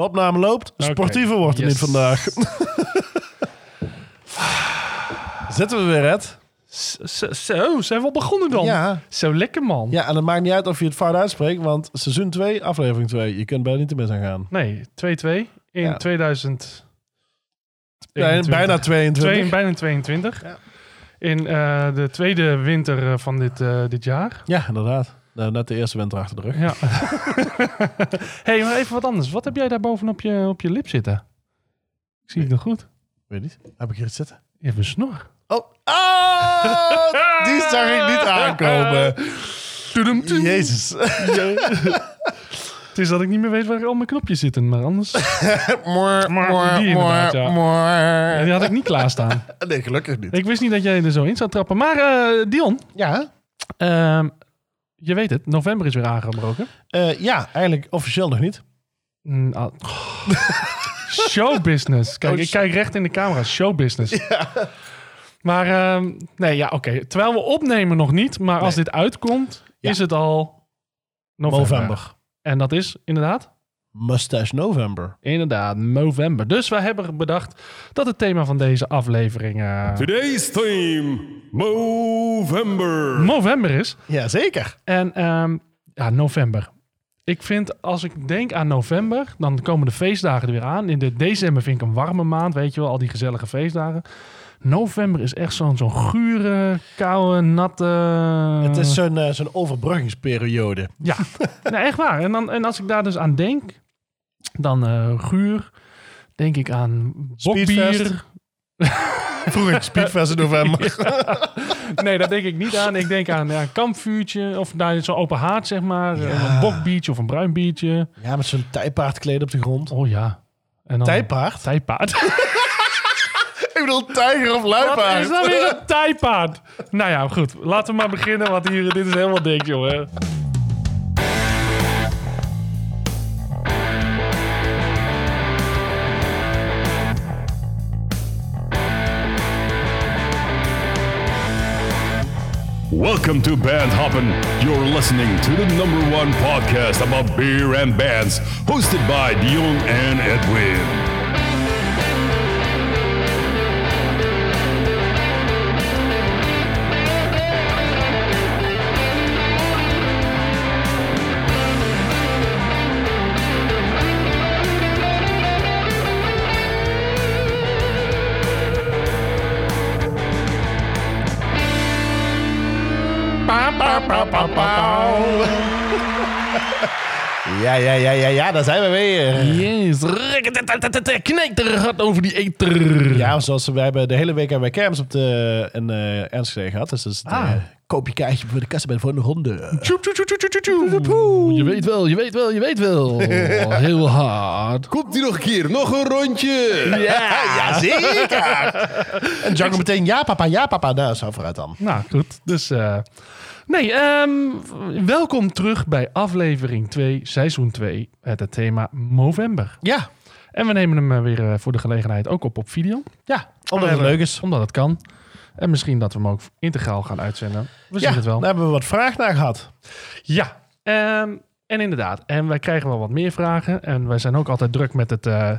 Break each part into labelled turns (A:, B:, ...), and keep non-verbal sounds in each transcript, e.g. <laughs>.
A: De opname loopt. Sportiever wordt het
B: Yes.
A: niet vandaag. <laughs> Zitten we weer, Ed?
B: Zo, zo, zijn we al begonnen dan?
A: Ja.
B: Zo lekker, man.
A: Ja, en het maakt niet uit of je het fout uitspreekt, want seizoen 2, aflevering 2. Je kunt bijna niet te mis aan gaan.
B: Nee, 2-2 in
A: Ja.
B: 2000.
A: Bijna, bijna 22.
B: Twee, bijna 22.
A: Ja.
B: In eh, de tweede winter eh, van dit, eh, dit jaar.
A: Ja, inderdaad. Nou, net de eerste winter achter de rug.
B: Ja. <laughs> hey, maar even wat anders. Wat heb jij daar boven op je, op je lip zitten? Ik zie het nog goed.
A: Weet niet. Heb ik hier iets zitten?
B: Je hebt een snor.
A: Oh, oh <laughs> die zag ik niet aankomen.
B: Tudum, tudum.
A: Jezus. <laughs>
B: Het is dat ik niet meer weet waar al mijn knopjes zitten, maar anders...
A: Moor,
B: Maar die inderdaad, ja. Ja, die had ik niet klaarstaan.
A: Nee, gelukkig niet.
B: Ik wist niet dat jij er zo in zou trappen. Maar eh, Dion,
A: Ja,
B: ehm, je weet het, november is weer aangebroken.
A: eh, ja, eigenlijk officieel nog niet.
B: Mm, ah. <laughs> Showbusiness. Kijk,
A: Oh,
B: ik kijk recht in de camera. Showbusiness. <laughs> Maar ehm, nee, ja, oké. Terwijl we opnemen nog niet, maar als dit uitkomt,
A: Ja.
B: is het al november.
A: November.
B: En dat is inderdaad,
A: Mustache November.
B: inderdaad, november. Dus wij hebben bedacht dat het thema van deze aflevering eh,
C: Today's theme, Movember.
B: november is.
A: Jazeker.
B: En ehm, ja, november. Ik vind, als ik denk aan november, dan komen de feestdagen er weer aan. In de december vind ik een warme maand, weet je wel, al die gezellige feestdagen. November is echt zo'n zo'n gure, koude, natte...
A: Het is zo'n eh, zo'n overbruggingsperiode.
B: Ja, <laughs> nee, echt waar. En, dan, en als ik daar dus aan denk, dan eh, guur, denk ik aan bokbier. <laughs>
A: Vroeger Speedfest in november. <laughs>
B: Nee, daar denk ik niet aan. Ik denk aan ja, een kampvuurtje of nou, zo'n open haard, zeg maar. Een bokbiertje of een bruin biertje.
A: Ja, met zo'n tijpaardkleed op de grond.
B: Oh ja. En dan,
A: Tijpaard?
B: Tijpaard. <laughs>
A: Ik bedoel tijger of
B: Wat
A: luipaard.
B: is nou weer een tijpaard? Nou ja, goed. Laten we maar beginnen, want hier, dit is helemaal dik, jongen.
C: Welcome to Band Hoppin'. You're listening to the number one podcast about beer and bands, hosted by Dion and Edwin.
A: Ja, ja, ja, ja, ja, daar zijn we weer.
B: Yes. Kneek er gaat over die eter.
A: Ja, zoals we hebben de hele week hebben wij kermis op de in uh, Enschede gehad. Dus dat is het
B: Ah.
A: eh, koop je kaartje voor de kast bij voor de ronde.
B: Tjoep, tjoep, tjoep, tjoep, tjoep, tjoep. Je weet wel, je weet wel, je weet wel. <laughs> Heel hard.
C: Komt die nog een keer? Nog een rondje?
A: Ja, <laughs> ja, zeker. <laughs> en Django meteen, ja papa, ja papa. Nou, zo vooruit dan.
B: Nou, goed. Dus, eh, nee, ehm, welkom terug bij aflevering 2, seizoen 2, het, het thema Movember.
A: Ja,
B: En we nemen hem eh, weer eh, voor de gelegenheid ook op op video.
A: ja omdat het leuk is.
B: Omdat het kan. En misschien dat we hem ook integraal gaan uitzenden. We zien
A: Ja,
B: het wel.
A: daar hebben we wat vraag naar gehad.
B: Ja, ehm, en inderdaad. En wij krijgen wel wat meer vragen. En wij zijn ook altijd druk met het, eh,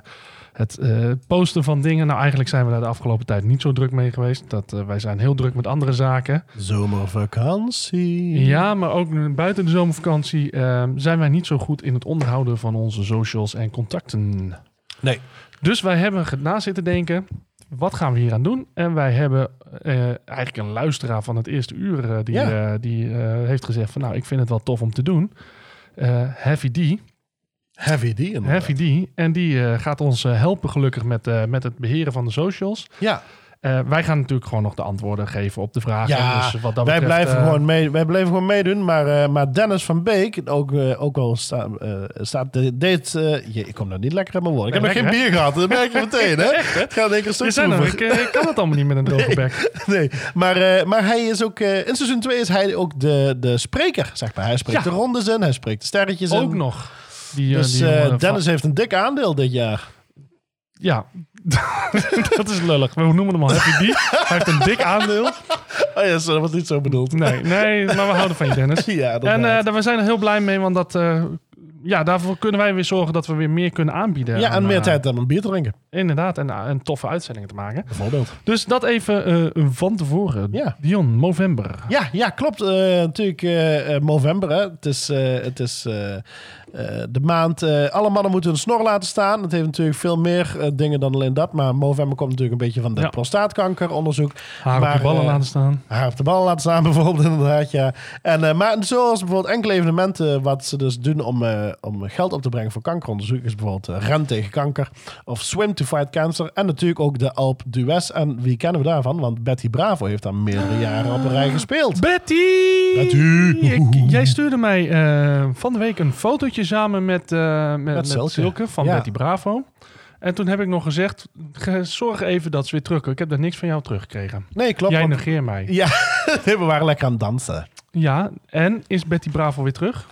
B: het eh, posten van dingen. Nou, eigenlijk zijn we daar de afgelopen tijd niet zo druk mee geweest. Dat, eh, wij zijn heel druk met andere zaken.
A: Zomervakantie.
B: Ja, maar ook buiten de zomervakantie ehm, zijn wij niet zo goed in het onderhouden van onze socials en contacten.
A: Nee.
B: Dus wij hebben na zitten denken, wat gaan we hier aan doen? En wij hebben eh, eigenlijk een luisteraar van het eerste uur die,
A: Ja.
B: die heeft gezegd van nou, ik vind het wel tof om te doen. Heavy D.
A: Heavy D. inderdaad.
B: Heavy D. En die eh, gaat ons eh, helpen gelukkig met, eh, met het beheren van de socials.
A: Ja,
B: wij gaan natuurlijk gewoon nog de antwoorden geven op de vragen.
A: ja
B: dus wat dat
A: wij,
B: betreft,
A: blijven gewoon mee, wij blijven gewoon meedoen. Maar, maar Dennis van Beek, ook, ook al sta, staat eh, je, ik kom nou niet lekker in mijn woorden. Ik heb nog geen bier gehad, dat merk je <laughs> meteen. Hè? Het gaat in één keer
B: Je
A: stuk
B: zijn er,
A: stroeven.
B: ik, ik kan het allemaal niet met een <laughs> droge bek.
A: Nee, maar, maar hij is ook... in seizoen 2 is hij ook de, de spreker, zeg maar. Hij spreekt
B: Ja.
A: de rondes in, hij spreekt de sterretjes in.
B: Ook nog. Die, eh,
A: Dus
B: die
A: eh,
B: jongen
A: Dennis heeft een dik aandeel dit jaar.
B: Ja, <laughs> dat is lullig. We noemen hem al Happy D. Hij heeft een dik aandeel.
A: Oh ja, dat was niet zo bedoeld.
B: Nee, nee, maar we houden van je, Dennis. <laughs>
A: Ja, dat
B: En daar- we zijn er heel blij mee, want dat ja, daarvoor kunnen wij weer zorgen dat we weer meer kunnen aanbieden.
A: Ja,
B: aan,
A: en meer
B: eh,
A: tijd om een bier te drinken,
B: Inderdaad, en, eh, en toffe uitzendingen te maken.
A: bijvoorbeeld.
B: Dus dat even van tevoren.
A: Ja.
B: Dion, november.
A: Ja, ja klopt. Natuurlijk november. Hè. Het is, het is eh, de maand... eh, alle mannen moeten hun snor laten staan. Het heeft natuurlijk veel meer eh, dingen dan alleen dat. Maar november komt natuurlijk een beetje van de
B: Ja.
A: prostaatkankeronderzoek.
B: Haar op de ballen laten staan.
A: Haar op de bal laten staan <laughs> bijvoorbeeld, inderdaad, ja. En, maar zoals bijvoorbeeld enkele evenementen wat ze dus doen om, om geld op te brengen voor kankeronderzoek... is bijvoorbeeld Ren tegen kanker of Swim to fight cancer. En natuurlijk ook de Alp d'Huez. En wie kennen we daarvan? Want Betty Bravo heeft daar meerdere jaren op een rij gespeeld.
B: Betty!
A: Betty!
B: Ik- jij stuurde mij van de week een fotootje samen met, eh, met, met,
A: Silke.
B: Silke. van
A: Ja.
B: Betty Bravo. En toen heb ik nog gezegd, ge- zorg even dat ze weer terugkomen. Ik heb daar niks van jou teruggekregen.
A: Nee, klopt.
B: jij
A: want-
B: negeert mij.
A: Ja, <laughs> we waren lekker aan het dansen.
B: Ja, en is Betty Bravo weer terug?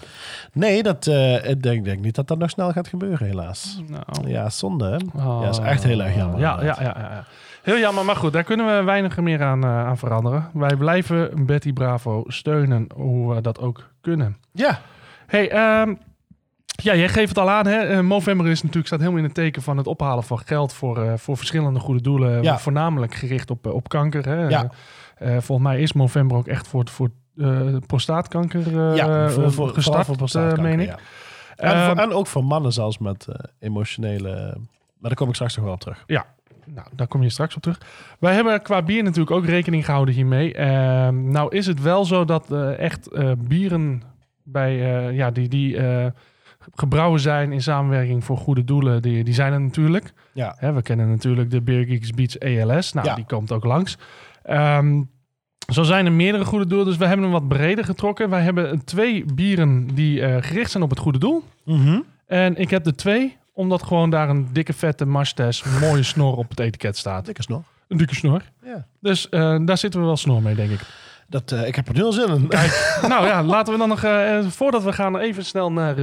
A: Nee, dat, eh, ik denk, denk niet dat dat nog snel gaat gebeuren, helaas.
B: Nou,
A: Ja, zonde?
B: Oh.
A: Ja, is echt heel erg jammer.
B: Ja, ja, ja, ja, ja. Heel jammer, maar goed, daar kunnen we weinig meer aan, eh, aan veranderen. Wij blijven Betty Bravo steunen, hoe we dat ook kunnen.
A: Ja,
B: Hey, ehm, ja, jij geeft het al aan. Hè? Eh, Movember is natuurlijk, staat helemaal in het teken van het ophalen van geld voor, eh, voor verschillende goede doelen.
A: Ja.
B: Voornamelijk gericht op, eh, op kanker. Hè?
A: Ja.
B: Volgens mij is Movember ook echt voor, voor prostaatkanker
A: ja voor, voor,
B: gestart,
A: voor prostaatkanker,
B: meen ik.
A: ja. En,
B: Ehm,
A: voor- en ook voor mannen zelfs met emotionele... Maar daar kom ik straks nog wel op terug.
B: Ja, nou, daar kom je straks op terug. Wij hebben qua bier natuurlijk ook rekening gehouden hiermee. Ehm, nou is het wel zo dat echt bieren bij, ja, die, die gebrouwen zijn in samenwerking voor goede doelen, die, die zijn er natuurlijk.
A: Ja,
B: Hè, we kennen natuurlijk de Beer Geeks Beats ELS. Nou,
A: Ja.
B: die komt ook langs. Ehm, zo zijn er meerdere goede doelen, dus we hebben hem wat breder getrokken. Wij hebben twee bieren die eh, gericht zijn op het goede doel.
A: Mhm.
B: En ik heb er twee, omdat gewoon daar een dikke vette masters, mooie snor op het etiket staat.
A: dikke snor.
B: Een dikke snor.
A: Ja.
B: Dus eh, daar zitten we wel snor mee, denk ik.
A: Dat, eh, ik heb er nu al zin in. <laughs>
B: nou ja, laten we dan nog, eh, eh, voordat we gaan, even snel naar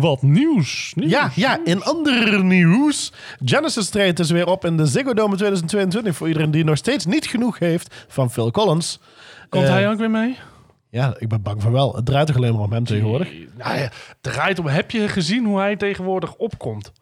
B: wat nieuws. nieuws.
A: Ja, ja, in ander nieuws. Genesis treedt dus weer op in de Ziggo Dome 2022. Voor iedereen die nog steeds niet genoeg heeft van Phil Collins.
B: Komt hij ook weer mee?
A: Ja, ik ben bang van wel. Het draait toch alleen maar om hem tegenwoordig?
B: Nou ja, het draait om. Heb je gezien hoe hij tegenwoordig opkomt?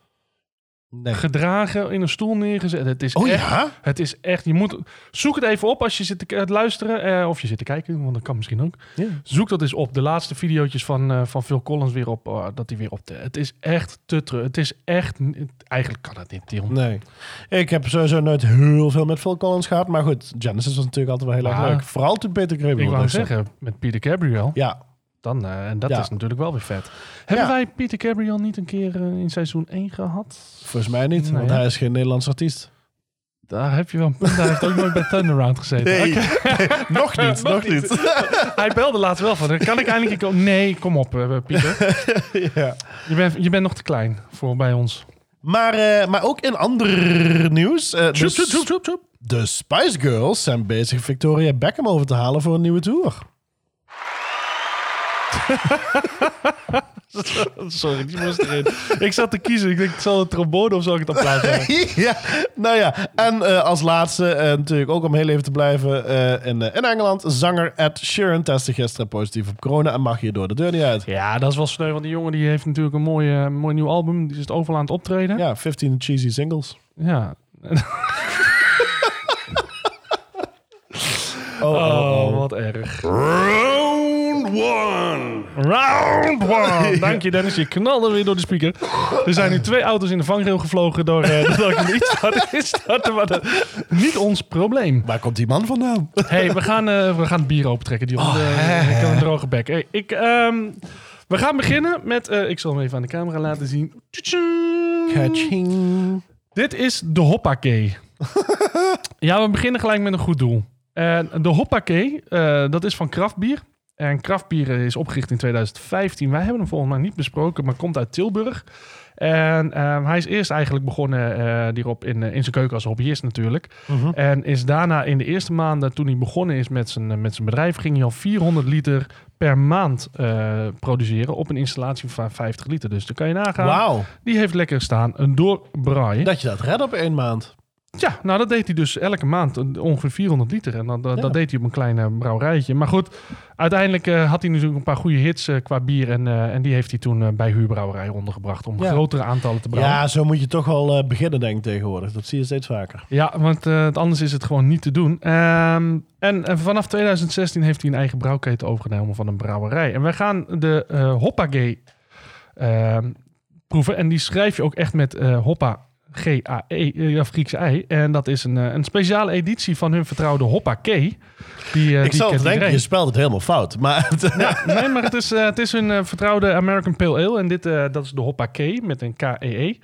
A: Nee.
B: Gedragen, in een stoel neergezet. Het is
A: Oh
B: echt,
A: ja?
B: Het is echt, je moet, zoek het even op als je zit te luisteren. eh, of je zit te kijken, want dat kan misschien ook. Zoek dat eens op. De laatste videootjes van, eh, van Phil Collins weer op. oh, dat hij weer op. De, het is echt te terug. Het is echt. Eigenlijk kan het niet, Dion.
A: Nee. Ik heb sowieso nooit heel veel met Phil Collins gehad. Maar goed, Genesis was natuurlijk altijd wel heel erg
B: Maar-
A: leuk. Vooral toen Peter Gabriel
B: Ik wou zeggen, met Peter Gabriel.
A: Ja,
B: Dan, eh, en dat
A: Ja.
B: is natuurlijk wel weer vet. Hebben
A: Ja.
B: wij Peter Gabriel niet een keer eh, in seizoen 1 gehad?
A: volgens mij niet.
B: Nee,
A: want hij is geen Nederlands artiest.
B: Daar heb je wel <laughs> een punt. Hij heeft ook nooit bij Thunderround gezeten. Oké. <laughs>
A: nog niet, <laughs> nog niet.
B: Hij belde laatst wel van, kan ik eindelijk... een ko- Nee, kom op eh, Pieter.
A: ja.
B: Je bent, je bent nog te klein voor bij ons.
A: Maar, maar ook in ander nieuws. eh, de, de Spice Girls zijn bezig Victoria Beckham over te halen voor een nieuwe tour. <laughs>
B: Sorry, die moest erin. Ik zat te kiezen. Ik denk, zal het trombone of zal ik het applaus hebben?
A: ja, nou ja. En eh, als laatste, eh, natuurlijk ook om heel even te blijven, eh, in, in Engeland, zanger Ed Sheeran testte gisteren positief op corona en mag hier door de deur niet uit.
B: Ja, dat is wel sneu, want die jongen die heeft natuurlijk een mooi, mooi nieuw album. Die is het overal aan het optreden.
A: Ja, 15 cheesy singles.
B: Ja. <laughs>
A: Oh, oh,
B: Oh,
A: oh.
B: wat erg. <laughs>
C: One.
B: Round one. <laughs> Dank je Dennis, je knalde weer door de speaker. Er zijn nu twee auto's in de vangrail gevlogen door <laughs> uh, dat ik niet had instarten, maar dat, niet ons probleem.
A: Waar komt die man vandaan?
B: hey, we gaan, eh, we gaan het bier opentrekken. Die oh, ik heb een droge bek. Hey, ik, ehm, we gaan beginnen met, eh, ik zal hem even aan de camera laten zien.
A: Kaching.
B: Dit is de hoppakee. <laughs> ja, we beginnen gelijk met een goed doel. En de hoppakee, eh, dat is van Kraftbier. En Kraftbier is opgericht in 2015. Wij hebben hem volgens mij niet besproken, maar komt uit Tilburg. En ehm, hij is eerst eigenlijk begonnen eh hierop in, eh, in zijn keuken als hobbyist natuurlijk. En is daarna in de eerste maanden, toen hij begonnen is met zijn, eh, met zijn bedrijf, ging hij al 400 liter per maand produceren op een installatie van 50 liter. Dus dan kan je nagaan. Die heeft lekker staan, een doorbraaien.
A: Dat je dat redt op één maand.
B: Ja, nou dat deed hij dus elke maand eh, ongeveer 400 liter. En dat, dat,
A: Ja.
B: dat deed hij op een klein eh, brouwerijtje. Maar goed, uiteindelijk eh, had hij natuurlijk een paar goede hits qua bier. En, en die heeft hij toen bij huurbrouwerij ondergebracht. Om
A: Ja.
B: grotere aantallen te brouwen.
A: Ja, zo moet je toch wel beginnen, denk ik, tegenwoordig. Dat zie je steeds vaker.
B: Ja, want anders is het gewoon niet te doen. Ehm, en, en vanaf 2016 heeft hij een eigen brouwketen overgenomen van een brouwerij. En wij gaan de Hoppagay ehm, proeven. En die schrijf je ook echt met Hoppa G-A-E, eh, of Griekse ei. En dat is een, eh, een speciale editie van hun vertrouwde Hoppa K. Die, eh,
A: ik
B: die
A: zal
B: kent
A: denken,
B: iedereen.
A: je spelt het helemaal fout. Maar het-
B: Ja, nee, maar het is, eh, het is hun eh, vertrouwde American Pale Ale. En dit, eh, dat is de Hoppa K met een K-E-E.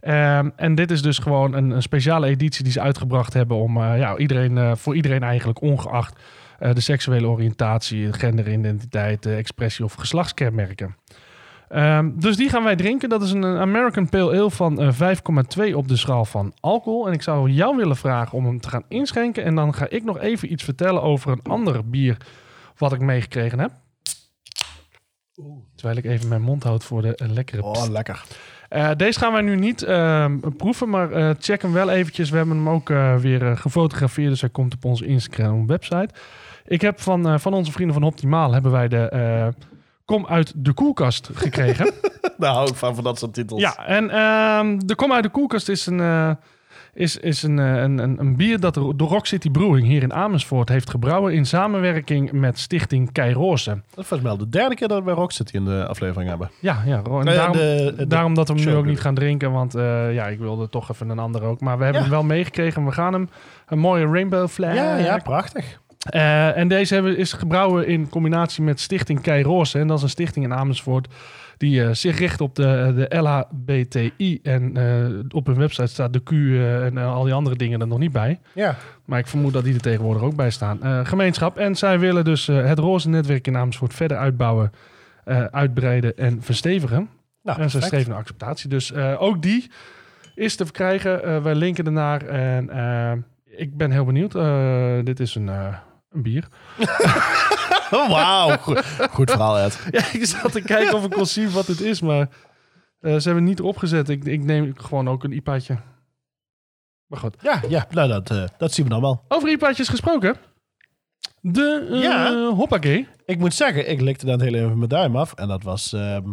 B: Ehm, en dit is dus gewoon een, een speciale editie die ze uitgebracht hebben om eh, ja, iedereen, eh, voor iedereen eigenlijk ongeacht eh, de seksuele oriëntatie, genderidentiteit, eh, expressie of geslachtskenmerken. Ehm, dus die gaan wij drinken. Dat is een eh, American Pale Ale van eh, 5,2 op de schaal van alcohol. En ik zou jou willen vragen om hem te gaan inschenken. En dan ga ik nog even iets vertellen over een ander bier wat ik meegekregen heb. Terwijl ik even mijn mond houd voor de eh, lekkere
A: oh, lekker.
B: eh, deze gaan wij nu niet ehm, proeven, maar eh, check hem wel eventjes. We hebben hem ook eh, weer eh, gefotografeerd, dus hij komt op onze Instagram website. Ik heb van, eh, van onze vrienden van Optimaal hebben wij de eh, Kom uit de koelkast gekregen. <laughs>
A: Daar hou ik van, van dat soort titels.
B: ja, en ehm, de Kom uit de koelkast is een... eh, is, is een, eh, een, een, een bier dat de, Rock City Brewing hier in Amersfoort heeft gebrouwen in samenwerking met Stichting Keiroze.
A: Dat is volgens mij al de derde keer dat we Rock City in de aflevering hebben.
B: Ja, ja. En
A: Nee,
B: daarom,
A: de- de
B: daarom dat we hem nu ook niet gaan drinken. Want eh, ja, ik wilde toch even een ander ook. Maar we hebben
A: Ja.
B: hem wel meegekregen. We gaan hem een mooie rainbow flag.
A: Ja, ja, prachtig.
B: Eh, en deze hebben, is gebrouwen in combinatie met Stichting Keiroze. En dat is een stichting in Amersfoort die eh, zich richt op de, de LHBTI. En eh, op hun website staat de Q en al die andere dingen er nog niet bij.
A: Ja.
B: Maar ik vermoed dat die er tegenwoordig ook bij staan. Gemeenschap. En zij willen dus het roze netwerk in Amersfoort verder uitbouwen, uitbreiden en verstevigen.
A: Nou,
B: en ze streven naar acceptatie. Dus ook die is te verkrijgen. Wij linken ernaar. En ik ben heel benieuwd. Dit is een, een bier. <laughs>
A: Wauw. Goed, goed verhaal, Ed. <laughs>
B: Ja, ik zat te kijken of ik kon zien wat het is. Maar eh, ze hebben niet erop gezet. Ik, ik neem gewoon ook een IPA'tje. Maar goed.
A: Ja, ja nou, dat, eh, dat zien we dan wel.
B: Over IPA'tjes gesproken. De eh
A: Ja.
B: Hoppakee.
A: Ik moet zeggen, ik likte dat heel even mijn duim af. En dat was... ehm,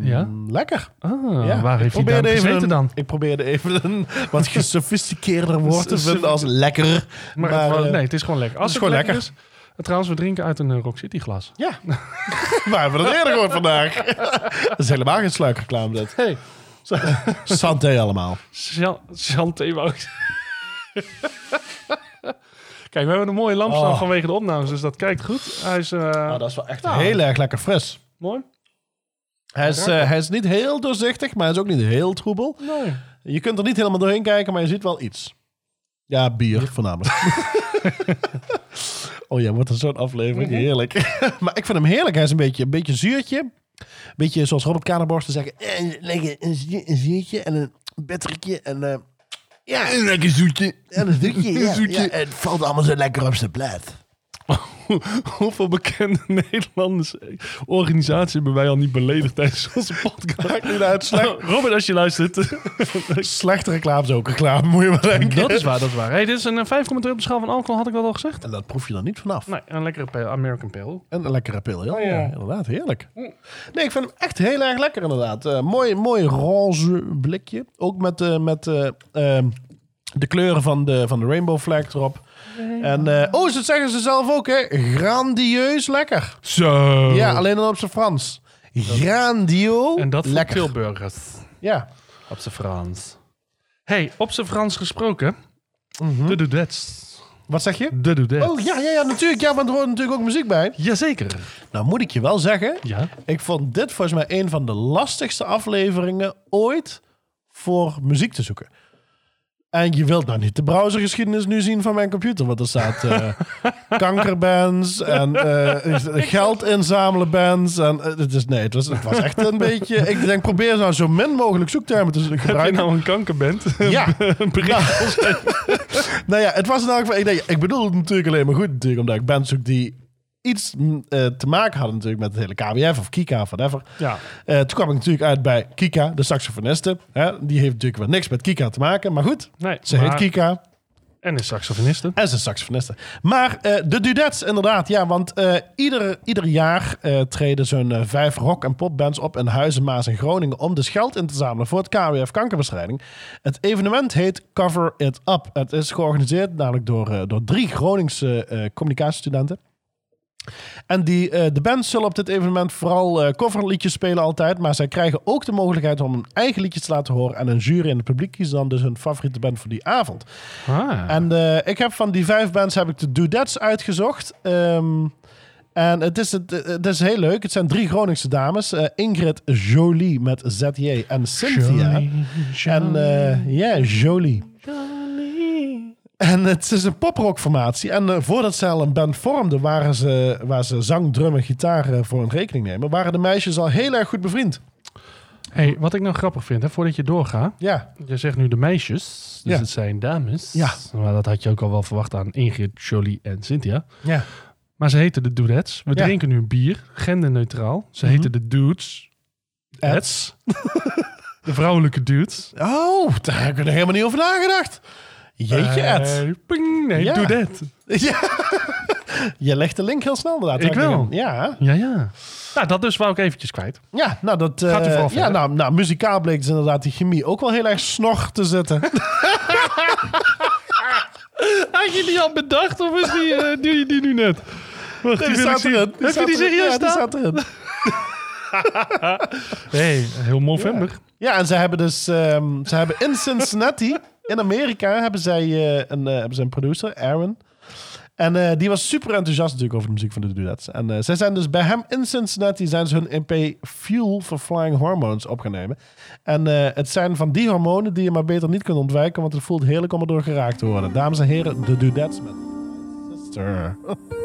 B: Ja?
A: Lekker.
B: Ah,
A: Ja,
B: waar heeft hij
A: even
B: gezeten
A: een-
B: dan?
A: Ik probeerde even een wat <laughs> gesofisticeerder woord te vinden als lekker.
B: Maar, het,
A: eh,
B: nee, het is gewoon lekker. Als
A: het
B: het,
A: is gewoon
B: lekker, is. Trouwens, we drinken uit een eh, Rock City glas.
A: Ja. <laughs> We hebben het eerder gehoord vandaag. <laughs> dat is helemaal geen sluikreclame dit.
B: Hey,
A: Santé allemaal.
B: Chanté wou Kijk, we hebben een mooie lamp staan
A: Oh.
B: vanwege de opnames, dus dat kijkt goed. Hij is eh,
A: Nou, dat is wel echt
B: Ja.
A: heel erg lekker fris.
B: mooi.
A: Hij is, eh, hij is niet heel doorzichtig, maar hij is ook niet heel troebel.
B: Nee.
A: Je kunt er niet helemaal doorheen kijken, maar je ziet wel iets. Ja, bier voornamelijk. <laughs> oh ja, wat een zo'n aflevering. Heerlijk. <laughs> maar ik vind hem heerlijk. Hij is een beetje, een beetje zuurtje. Een beetje zoals Robert Kaderborst te zeggen. Eh, lekker een, zuur- een zuurtje en een bittertje en... eh, ja,
C: Een lekker zoetje.
A: en een <laughs> zoetje. ja, ja, het valt allemaal zo lekker op zijn plaat.
B: Hoeveel bekende <laughs> Nederlandse organisaties hebben wij al niet beledigd tijdens onze podcast?
A: Maakt niet uit. Slecht,
B: Robert, als je luistert. <laughs>
A: slechte reclame is ook reclame, moet je maar denken.
B: dat is waar, dat is waar. Hey, dit is een eh, 5,2 op de schaal van alcohol, had ik dat al gezegd?
A: En dat proef je dan niet vanaf.
B: Nee, een lekkere pale- American Pale.
A: En een lekkere pil. Ja,
B: Oh, ja.
A: ja, inderdaad. Heerlijk. Nee, ik vind hem echt heel erg lekker inderdaad. Eh, mooi, mooi roze blikje. Ook met, eh, met eh, ehm, de kleuren van de, van de rainbow flag erop. En, eh, oh, dat zeggen ze zelf ook, hè. Grandieus lekker.
B: Zo.
A: Ja, alleen dan op zijn Frans. Grandio
B: En dat voor
A: lekker.
B: Tilburgers.
A: Ja.
B: Op zijn Frans. hey, op zijn Frans gesproken. De Dudettes.
A: Wat zeg je?
B: De Dudettes.
A: Oh, ja, ja, ja, natuurlijk. Ja, want er hoort natuurlijk ook muziek bij.
B: Jazeker.
A: Nou, moet ik je wel zeggen.
B: Ja.
A: Ik vond dit volgens mij een van de lastigste afleveringen ooit voor muziek te zoeken. En je wilt nou niet de browsergeschiedenis nu zien van mijn computer. Want er staat eh, <laughs> kankerbands en eh, geld inzamelen bands. En, eh, het, is, nee, het, was, het was echt een <laughs> beetje... Ik denk, probeer nou zo min mogelijk zoektermen te
B: Heb je
A: gebruiken.
B: nou een kankerband? <laughs>
A: Ja.
B: een bericht.
A: Nou ja, het was in elk geval... Ik, denk, ik bedoel het natuurlijk alleen maar goed. Natuurlijk, omdat ik bands zoek die iets mm, eh, te maken hadden natuurlijk met het hele KWF of Kika of whatever.
B: Ja.
A: Eh, toen kwam ik natuurlijk uit bij Kika, de saxofoniste. Hè? Die heeft natuurlijk wel niks met Kika te maken, maar goed.
B: Nee,
A: Ze
B: maar-
A: heet Kika
B: En is saxofoniste.
A: en is saxofoniste. Maar eh, de dudettes inderdaad, ja, want ieder, ieder jaar treden zo'n vijf rock- en popbands op in Huizen, Maas en Groningen om dus geld in te zamelen voor het KWF kankerbestrijding. Het evenement heet Cover It Up. Het is georganiseerd namelijk door, door drie Groningse communicatiestudenten. En die, eh, de bands zullen op dit evenement vooral eh, coverliedjes spelen altijd. Maar zij krijgen ook de mogelijkheid om een eigen liedje te laten horen. En een jury in het publiek kiest dan dus hun favoriete band voor die avond.
B: Ah.
A: En eh, ik heb van die vijf bands heb ik de Dudettes uitgezocht. Ehm, en het is, het, het is heel leuk. Het zijn drie Groningse dames. Ingrid Jolie met ZJ en Cynthia.
B: Jolie,
A: En ja. Jolie. En het is een poprockformatie. En eh, voordat ze al een band vormden, waren ze, waar ze zang, drum en gitaar eh, voor hun rekening nemen, waren de meisjes al heel erg goed bevriend.
B: Hey, wat ik nou grappig vind, hè, voordat je doorgaat.
A: Ja,
B: Je zegt nu de meisjes, dus
A: Ja.
B: het zijn dames.
A: Ja.
B: Maar dat had je ook al wel verwacht aan Ingrid, Jolie en Cynthia.
A: ja.
B: Maar ze heten de Dudettes. We
A: Ja.
B: drinken nu een bier, genderneutraal. Ze
A: Mhm.
B: heten de Dudes.
A: Eds.
B: De vrouwelijke dudes.
A: Oh, daar heb ik er helemaal niet over nagedacht. Jeetje,
B: Eh,
A: Ed.
B: ping, nee,
A: Ja. <laughs> Ja. Je legt de link heel snel inderdaad.
B: Ik wel.
A: Ja,
B: Ja, ja. Nou, dat dus wou ik eventjes kwijt.
A: ja nou dat... eh,
B: Gaat u vooral
A: ja,
B: verder.
A: nou, nou, muzikaal bleek dus inderdaad die chemie ook wel heel erg snor te zitten. <laughs>
B: Had je die al bedacht of is die, eh, die, die nu net? Wacht,
A: Die
B: wil ik
A: staat erin.
B: Heb je die serieus
A: Ja, die staat erin. <laughs>
B: hey, heel november.
A: Ja, en ze hebben dus... ehm, ze hebben in Cincinnati, in Amerika, hebben zij eh, een, eh, hebben ze een producer, Aaron. En eh, die was super enthousiast natuurlijk over de muziek van de Dudettes. En zij zijn dus bij hem in Cincinnati zijn ze hun EP Fuel for Flying Hormones op gaan nemen. En het zijn van die hormonen die je maar beter niet kunt ontwijken, want het voelt heerlijk om erdoor geraakt te worden. Dames en heren, de Dudettes met Sister. <laughs>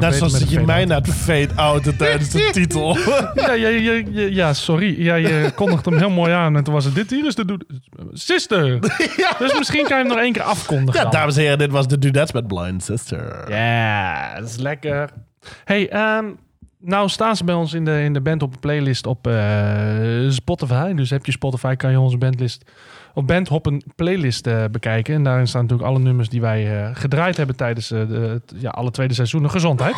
B: beter
A: zoals
B: met
A: je mij net fade-outen tijdens de <laughs> titel.
B: Ja, ja, ja, ja, sorry. Ja, je kondigt hem heel mooi aan. En toen was het, dit hier is de... Sister. <laughs> Dus misschien kan je hem nog één keer afkondigen
A: Ja, dames en heren, dit was de Dudettes met Blind Sister.
B: Ja, dat is lekker. Hey, ehm, nou staan ze bij ons in de, in de band op een playlist op eh, Spotify. Dus heb je Spotify, kan je onze bandlist op Bandhop een playlist eh, bekijken. En daarin staan natuurlijk alle nummers die wij eh, gedraaid hebben tijdens eh, de, het- ja, alle tweede seizoenen. Gezondheid.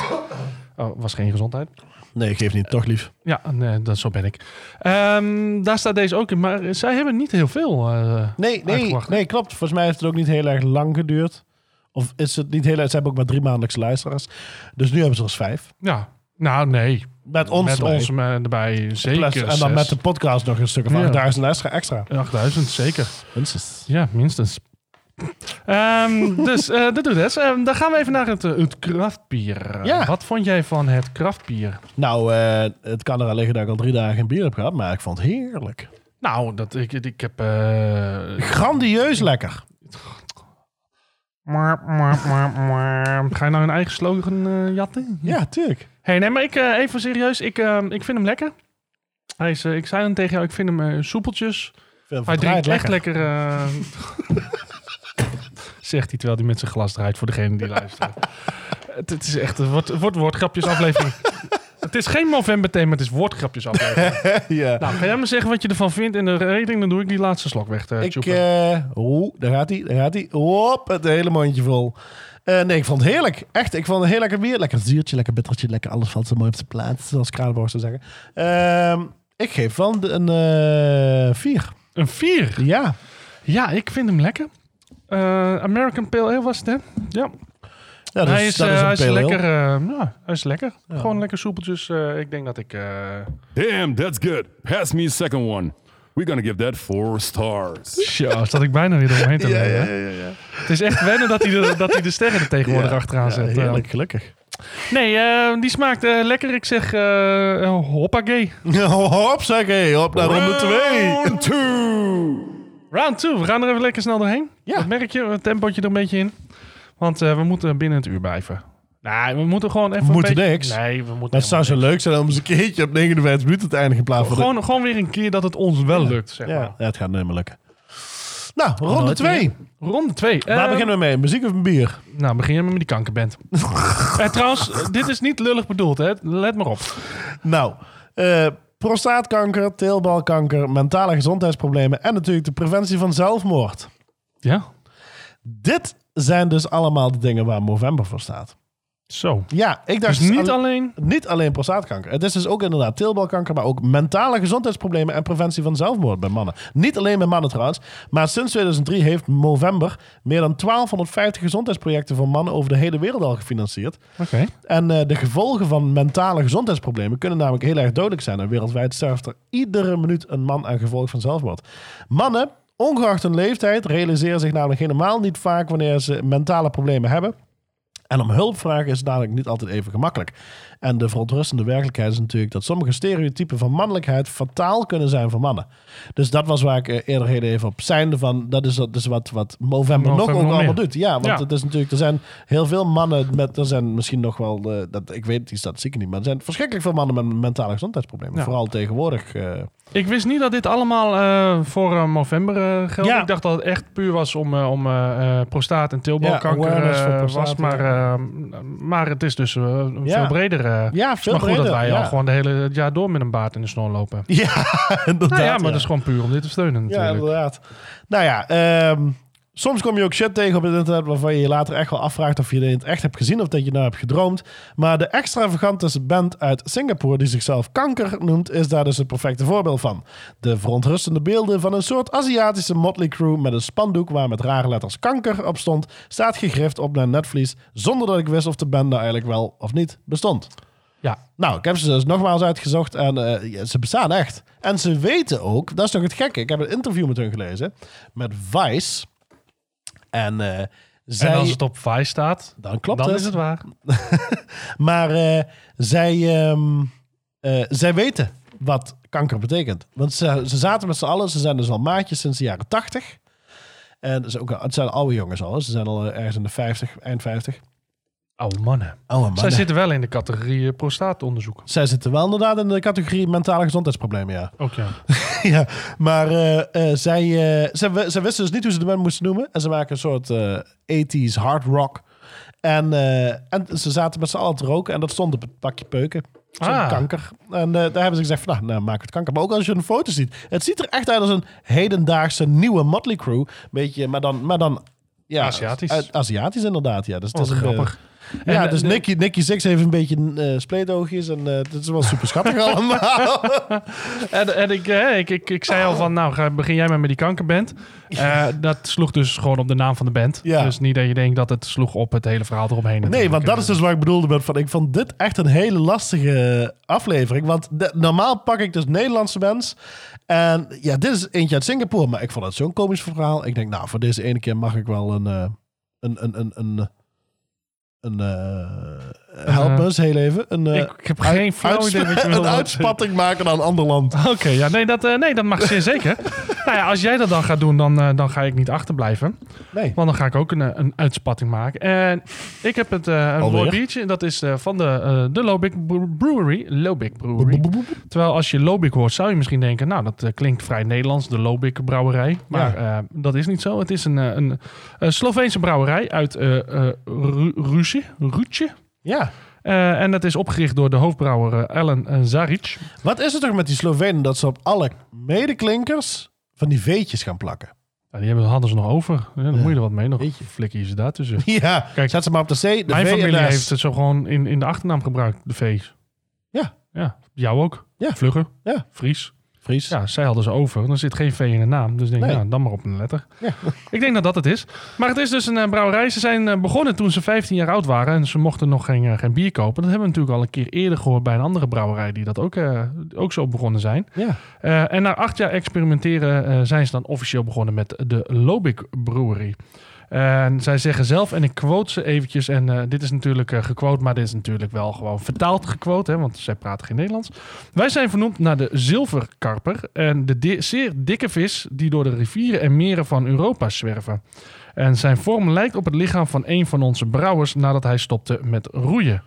B: Oh, was geen gezondheid.
A: Nee, geef niet, toch lief.
B: Ja, nee, dat, zo ben ik. Ehm, daar staat deze ook in. Maar zij hebben niet heel veel.
A: Nee, nee, nee, klopt. Volgens mij heeft het ook niet heel erg lang geduurd. Of is het niet heel erg... Ze hebben ook maar drie maandelijkse luisteraars. Dus nu hebben ze er vijf.
B: ja, nou nee.
A: Met ons
B: met
A: erbij.
B: ons eh, erbij zeker
A: Plus- en dan
B: zes.
A: met de podcast nog een stuk of
B: Ja.
A: 8000 extra. extra.
B: 8000, zeker.
A: Minstens.
B: Ja, minstens. Ehm, <laughs> dus eh dat doet het. Ehm, dan gaan we even naar het, eh, het kraftbier.
A: Ja.
B: Wat vond jij van het kraftbier?
A: Nou, eh, het kan er al liggen dat ik al drie dagen geen bier heb gehad. Maar ik vond het heerlijk.
B: Nou, dat, ik, ik heb... eh,
A: Grandieus lekker.
B: Mwah, mwah, mwah, mwah. Ga je nou een eigen slogan eh, jatten?
A: Ja, tuurlijk.
B: Hey, nee, maar ik, eh, even serieus. Ik, eh, ik vind hem lekker. Hij is, eh, ik zei hem tegen jou, ik vind hem soepeltjes.
A: Veel
B: Hij drinkt echt lekker. <laughs> <laughs> Zegt hij terwijl hij met zijn glas draait voor degene die luistert. het, het is echt een woord, woord, woordgrapjes aflevering. <laughs> het is geen november thema, het is woordgrapjes aflevering.
A: ja.
B: nou, ga jij maar zeggen wat je ervan vindt in de reding, dan doe ik die laatste slok weg.
A: Ik, eh oeh, daar gaat hij, daar gaat hij. Hop, het hele mondje vol. Eh, nee, ik vond het heerlijk. Echt, ik vond het heel lekker bier. Lekker zuurtje, lekker bittertje, lekker alles valt zo mooi op zijn plaats. Zoals Kranenborg zou zeggen. Ehm, ik geef wel een eh 4.
B: Een 4.
A: Ja.
B: Ja, ik vind hem lekker. Eh, American Pale Ale was het, hè? Ja.
A: ja dat
B: hij is, eh,
A: een
B: hij is lekker. eh, ja, hij is lekker. Gewoon lekker soepeltjes. eh, ik denk dat ik. eh,
C: Damn, that's good. Pass me a second one. We're gonna give that four stars.
B: Zo, zat ik bijna weer omheen te
A: Ja, ja, ja, ja.
B: Het is echt wennen dat hij de, dat hij de sterren er tegenwoordig
A: Ja,
B: achteraan
A: ja,
B: zet. eh.
A: heerlijk, gelukkig.
B: nee, eh, die smaakt eh, lekker. Ik zeg uh, hoppakee.
A: Hop, zeg hé, op naar ronde 2.
C: Round two.
B: Round 2. We gaan er even lekker snel doorheen.
A: Ja.
B: Dat merk je, het tempootje er een beetje in. Want eh, we moeten binnen het uur blijven. Nee, we moeten gewoon even
A: We
B: een
A: moeten
B: beetje...
A: niks.
B: Nee, we moeten
A: het zou zo
B: helemaal
A: leuk zijn om eens een keertje op 59 minuten te eindigen in van... de-
B: Gewoon, gewoon weer een keer dat het ons wel lukt, zeg maar.
A: ja, ja, het gaat meer lukken. Nou, ronde
B: nooit
A: 2.
B: Ronde 2.
A: Waar beginnen we mee? Muziek of een bier?
B: Nou, begin je met die kankerband. <laughs> eh, trouwens, dit is niet lullig bedoeld, hè? Let maar op.
A: Nou, eh, prostaatkanker, teelbalkanker, mentale gezondheidsproblemen en natuurlijk de preventie van zelfmoord.
B: Ja?
A: Dit zijn dus allemaal de dingen waar Movember voor staat.
B: Zo.
A: Ja, ik dacht
B: Dus niet
A: alle-
B: alleen...
A: niet alleen prostaatkanker. Het is dus ook inderdaad teelbalkanker, maar ook mentale gezondheidsproblemen en preventie van zelfmoord bij mannen. Niet alleen bij mannen trouwens, maar sinds 2003 heeft Movember meer dan 1250 gezondheidsprojecten voor mannen over de hele wereld al gefinancierd.
B: Oké.
A: En eh, de gevolgen van mentale gezondheidsproblemen kunnen namelijk heel erg dodelijk zijn. En wereldwijd sterft er iedere minuut een man aan gevolg van zelfmoord. Mannen, ongeacht hun leeftijd, realiseren zich namelijk helemaal niet vaak wanneer ze mentale problemen hebben. En om hulp vragen is namelijk niet altijd even gemakkelijk. En de verontrustende werkelijkheid is natuurlijk dat sommige stereotypen van mannelijkheid fataal kunnen zijn voor mannen. Dus dat was waar ik eh, eerder heel even op zijnde van. Dat is, dat is wat, wat Movember, nog
B: Movember
A: ook allemaal
B: meer.
A: doet. Ja, want
B: Ja.
A: het is natuurlijk, er zijn heel veel mannen met, er zijn misschien nog wel, eh, dat, ik weet die statistieken niet, maar er zijn verschrikkelijk veel mannen met mentale gezondheidsproblemen.
B: Ja.
A: Vooral tegenwoordig. eh,
B: Ik wist niet dat dit allemaal voor november eh geldt.
A: Ja.
B: Ik dacht dat het echt puur was om, om prostaat- en teelbalkanker
A: Ja,
B: was. Maar, maar het is dus
A: Ja.
B: veel breder. Eh.
A: ja, veel
B: maar goed dat wij
A: ja.
B: al gewoon de hele het jaar door met een baard in de snor lopen. <laughs>
A: Ja, inderdaad.
B: Nou ja, maar
A: ja.
B: dat is gewoon puur om dit te steunen
A: Ja,
B: natuurlijk.
A: inderdaad. Nou ja, ehm, soms kom je ook shit tegen op het internet waarvan je je later echt wel afvraagt of je het in het echt hebt gezien of dat je nou hebt gedroomd. Maar de extravagante band uit Singapore die zichzelf Kanker noemt, is daar dus het perfecte voorbeeld van. De verontrustende beelden van een soort Aziatische motley crew met een spandoek waar met rare letters kanker op stond, staat gegrift op mijn netvlies zonder dat ik wist of de band nou eigenlijk wel of niet bestond.
B: Ja,
A: Nou, ik heb ze dus nogmaals uitgezocht en eh, ze bestaan echt. En ze weten ook, dat is toch het gekke. Ik heb een interview met hun gelezen, met Vice. En eh, zij...
B: en als het op Vice staat,
A: dan klopt
B: dan
A: het.
B: is het waar. <laughs>
A: Maar eh, zij, ehm, eh, zij weten wat kanker betekent. Want ze, ze zaten met z'n allen, ze zijn dus al maatjes sinds de jaren 80. En is ook, het zijn oude jongens al, ze zijn al eh, ergens in de 50, eind 50.
B: Oude mannen.
A: Oh, man.
B: Zij zitten wel in de categorie eh, prostaatonderzoek.
A: Zij zitten wel inderdaad in de categorie mentale gezondheidsproblemen, ja.
B: Ook ja. <laughs> <laughs>
A: ja, maar eh, eh, zij, eh, zij, wi- zij wisten dus niet hoe ze de band moesten noemen. En ze maken een soort eh 80s hard rock. En, en ze zaten met z'n allen te roken en dat stond op het pakje peuken. Zo'n
B: Ah.
A: kanker. En daar hebben ze gezegd van, nou, nou, maak het kanker. Maar ook als je een foto ziet. Het ziet er echt uit als een hedendaagse nieuwe Motley Crew. Beetje, maar dan... Maar dan ja,
B: Aziatisch.
A: Aziatisch inderdaad, ja. Dus het
B: Wat
A: is een, ja, dus Nicky, Nicky Six heeft een beetje eh spleetoogjes en eh het is wel super schattig <laughs> allemaal.
B: En, en ik, eh, ik, ik, ik zei al van, nou begin jij maar met die kankerband. Dat sloeg dus gewoon op de naam van de band.
A: Ja.
B: Dus niet dat je denkt dat het sloeg op het hele verhaal eromheen.
A: Nee,
B: natuurlijk.
A: want dat is dus wat ik bedoelde met van ik vond dit echt een hele lastige aflevering. Want de- normaal pak ik dus Nederlandse bands. En ja, dit is eentje uit Singapore, maar ik vond het zo'n komisch verhaal. Ik denk, nou, voor deze ene keer mag ik wel een. een, een, een, een, een eh, help me eens heel even. Een, eh,
B: Ik, heb geen flauw idee wat je <laughs>
A: een uitspatting maken naar een ander land. <laughs>
B: Oké, ja, nee, dat, eh, nee, dat mag zeer zeker. <laughs> nou ja, als jij dat dan gaat doen, dan, eh, dan ga ik niet achterblijven.
A: Nee.
B: Want dan ga ik ook een, eh, een uitspatting maken. En ik heb het, eh, een mooi biertje. En dat is eh, van de, eh de Lobik Brewery. Lobik Brewery. Terwijl als je Lobik hoort, zou je misschien denken... nou, dat eh, klinkt vrij Nederlands, de Lobik brouwerij. Maar eh, dat is niet zo. Het is een, eh, een, een Sloveense brouwerij uit eh Rutje.
A: Ja.
B: Eh, en dat is opgericht door de hoofdbrouwer eh, Ellen eh, Zaric.
A: Wat is het toch met die Slovenen dat ze op alle medeklinkers van die veetjes gaan plakken?
B: Ja, die hebben, hadden ze nog over. Ja, dan
A: Ja.
B: moet je er wat mee. Nog
A: Jeetje.
B: flikker je ze daar tussen. <laughs>
A: Ja,
B: Kijk,
A: zet ze maar op de C. De
B: Mijn
A: v
B: familie heeft het zo gewoon in, in de achternaam gebruikt, de V's.
A: Ja.
B: Ja, jou ook.
A: Ja.
B: Vlugger.
A: Ja.
B: Fries.
A: Fries.
B: Ja, zij hadden ze over. Dan zit geen V in de naam. Dus denk ik,
A: Nee.
B: ja, dan maar op een letter.
A: Ja.
B: Ik denk dat dat het is. Maar het is dus een eh, brouwerij. Ze zijn eh, begonnen toen ze 15 jaar oud waren. En ze mochten nog geen, eh, geen bier kopen. Dat hebben we natuurlijk al een keer eerder gehoord bij een andere brouwerij. Die dat ook, ook zo begonnen zijn.
A: Ja.
B: En na acht jaar experimenteren zijn ze dan officieel begonnen met de Lobik Brewery. En zij zeggen zelf, en ik quote ze eventjes, en eh, dit is natuurlijk eh, gequote, maar dit is natuurlijk wel gewoon vertaald gequote, hè, want zij praten geen Nederlands. Wij zijn vernoemd naar de zilverkarper en de zeer dikke vis die door de rivieren en meren van Europa zwerven. En zijn vorm lijkt op het lichaam van een van onze brouwers nadat hij stopte met roeien.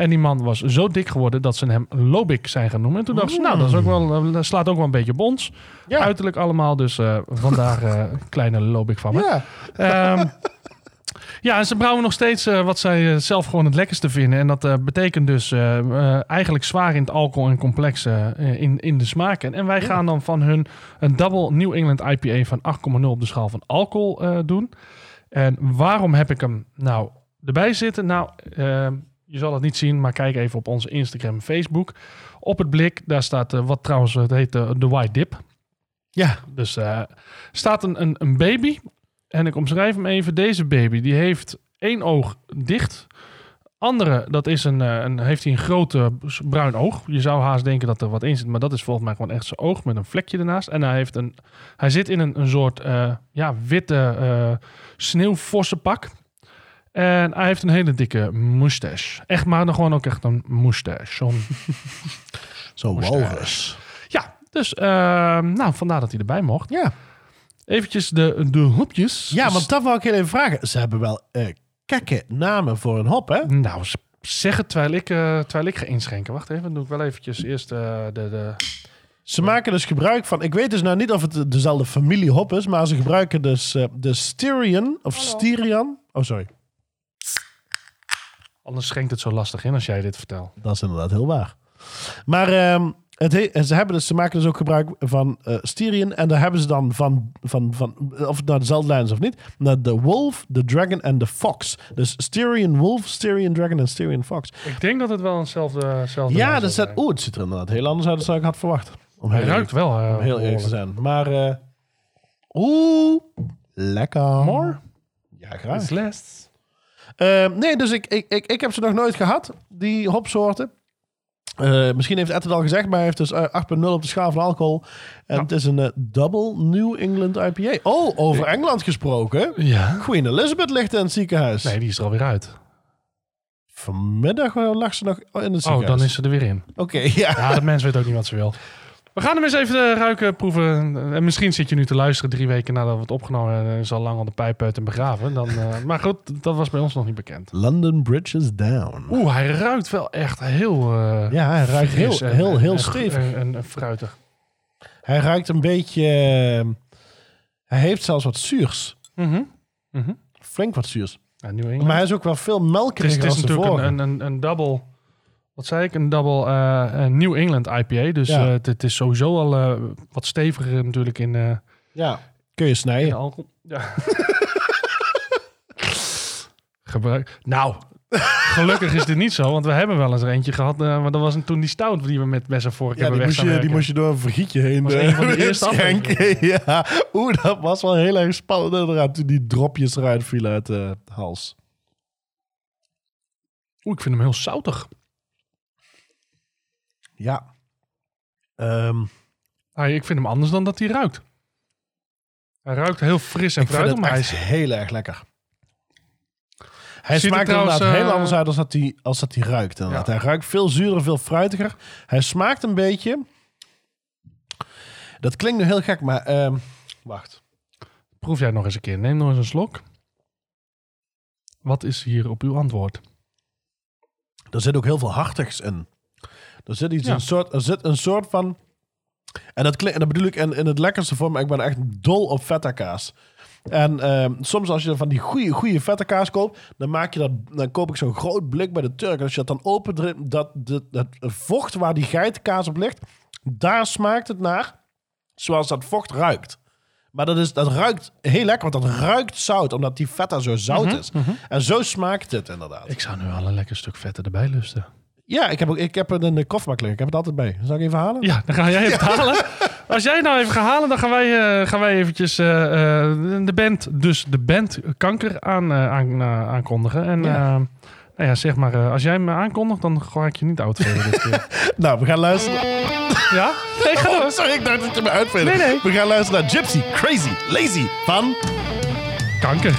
B: En die man was zo dik geworden dat ze hem Lobik zijn gaan noemen. En toen dachten ze, nou, dat, is ook wel, eh, dat slaat ook wel een beetje op ons.
A: Ja.
B: Uiterlijk allemaal, dus eh, vandaar eh, <laughs> kleine Lobik van me.
A: Ja.
B: Ehm, <laughs> ja, en ze brouwen nog steeds wat zij zelf gewoon het lekkerste vinden. En dat betekent dus eigenlijk zwaar in het alcohol en complex in, in de smaken. En wij gaan dan van hun een Double New England IPA van 8,0 op de schaal van alcohol doen. En waarom heb ik hem nou erbij zitten? Nou, ehm, je zal het niet zien, maar kijk even op onze Instagram en Facebook. Op het blik, daar staat eh, wat trouwens, het heet eh, de White Dip.
A: Ja.
B: Dus eh staat een, een, een baby. En ik omschrijf hem even. Deze baby die heeft één oog dicht. Andere, dat is een, eh, een, heeft hij een grote bruin oog. Je zou haast denken dat er wat in zit. Maar dat is volgens mij gewoon echt zijn oog met een vlekje ernaast. En hij, heeft een, hij zit in een, een soort eh, ja, witte sneeuwvossenpak. En hij heeft een hele dikke moustache. Echt maar dan gewoon ook echt een moustache. Zo'n <laughs> Moustache.
A: walrus.
B: ja, dus eh, nou, vandaar dat hij erbij mocht.
A: Ja.
B: Eventjes de, de hopjes.
A: ja, want dat wou ik heel even vragen. Ze hebben wel eh kekke namen voor een hop, hè?
B: Nou, zeg het terwijl ik, eh, terwijl ik ga inschenken. Wacht even, dan doe ik wel eventjes eerst eh, de... de...
A: Ze maken dus gebruik van... Ik weet dus nou niet of het dezelfde familie hop is, maar ze gebruiken dus eh, de Styrian of Styrian. Oh, sorry.
B: Anders schenkt het zo lastig in als jij dit vertelt.
A: Dat is inderdaad heel waar. Maar ehm, het he- ze, hebben dus, ze maken dus ook gebruik van eh Styrian. En daar hebben ze dan van, van, van of het nou dezelfde lijn is of niet, naar de Wolf, de Dragon en de Fox. Dus Styrian Wolf, Styrian Dragon en Styrian Fox.
B: Ik denk dat het wel eenzelfde... eenzelfde
A: ja, dat zit, oeh, het ziet er inderdaad heel anders uit dan ik had verwacht. Om heel,
B: ruikt wel eh,
A: om heel eerlijk te zijn. Maar, eh, oeh, lekker.
B: More?
A: Ja, graag.
B: Less.
A: Eh, nee, dus ik, ik, ik, ik heb ze nog nooit gehad, die hopsoorten. Eh, misschien heeft Ed het al gezegd, maar hij heeft dus eh, 8,0 op de schaal van alcohol. En
B: Ja.
A: het is een eh, Double New England IPA. Oh, over Engeland gesproken.
B: Ja.
A: Queen Elizabeth ligt in het ziekenhuis.
B: Nee, die is er alweer uit.
A: Vanmiddag eh, lag ze nog in het
B: Oh,
A: ziekenhuis.
B: dan is ze er weer in.
A: Oké, <laughs> ja.
B: Ja, de mens weet ook niet wat ze wil. We gaan hem eens even eh, ruiken, proeven. En misschien zit je nu te luisteren drie weken nadat we het opgenomen hebben. en is al lang al de pijp uit en begraven. Dan, eh, <laughs> maar goed, dat was bij ons nog niet bekend.
A: London Bridge is down.
B: Oeh, hij ruikt wel echt heel... eh,
A: Ja, hij ruikt heel,
B: en-
A: heel, heel stevig.
B: En, en, en fruitig.
A: Hij ruikt een beetje... hij heeft zelfs wat zuurs.
B: Mhm. Mhm.
A: Flink wat zuurs.
B: Ja.
A: Maar hij is ook wel veel
B: het is,
A: melkeriger
B: het is
A: als de
B: natuurlijk een, een, een, een double... Wat zei ik? Een double eh, New England IPA. Dus
A: Ja.
B: eh, het, het is sowieso al eh, wat steviger natuurlijk in,
A: Ja, kun je snijden.
B: alcohol. Ja. <laughs> Gebruik. Nou, gelukkig is dit niet zo, want we hebben wel eens er eentje gehad. eh, maar dat was een, toen die stout die we met mes en vork
A: Ja,
B: hebben
A: die moest, je, die moest je door een vergietje heen
B: was een van de <laughs> eerste. <laughs>
A: Ja, oeh, dat was wel heel erg spannend inderdaad. Toen die dropjes eruit vielen uit de hals.
B: Oeh, ik vind hem heel zoutig.
A: Ja. Ehm,
B: Ah, ik vind hem anders dan dat hij ruikt. Hij ruikt heel fris en fruitig, maar hij is...
A: heel erg lekker. Hij
B: Ziet er
A: smaakt
B: trouwens,
A: inderdaad heel
B: eh,
A: anders uit als dat hij, als dat hij ruikt.
B: Ja.
A: Hij ruikt veel zuurder, veel fruitiger. Hij smaakt een beetje... Dat klinkt nu heel gek, maar... ehm, wacht.
B: Proef jij nog eens een keer. Neem nog eens een slok. Wat is hier op uw antwoord?
A: Er zit ook heel veel hartigs in. Er zit, iets,
B: Ja.
A: een, soort, er zit een soort van... En dat, klinkt, en dat bedoel ik in, in het lekkerste vorm. Ik ben echt dol op feta kaas. En ehm, soms als je van die goede, goede feta kaas koopt... Dan, maak je dat, dan koop ik zo'n groot blik bij de Turk. En als je dat dan opent, dat, dat, dat vocht waar die geitenkaas op ligt... Daar smaakt het naar zoals dat vocht ruikt. Maar dat, is, dat ruikt heel lekker, want dat ruikt zout. Omdat die feta zo zout is. En zo smaakt het inderdaad.
B: Ik zou nu al een lekker stuk vetten erbij lusten.
A: Ja, ik heb, ook, ik heb in de kofferbak liggen. Ik heb het altijd bij. Zal ik even halen?
B: Ja, dan ga jij even <laughs> halen. Als jij nou even gaat halen, dan gaan wij, eh, gaan wij eventjes eh, eh, de band, dus de band Kanker aan, eh, aan, eh, aankondigen. En
A: Ja.
B: nou ja, zeg maar, eh, als jij me aankondigt, dan ga ik je niet uitvelen dit keer. <laughs>
A: Nou, we gaan luisteren.
B: ja? Nee, ga.
A: Oh, sorry, ik dacht dat je me uitvindt.
B: Nee, nee.
A: We gaan luisteren naar Gypsy, Crazy, Lazy van...
B: Kanker.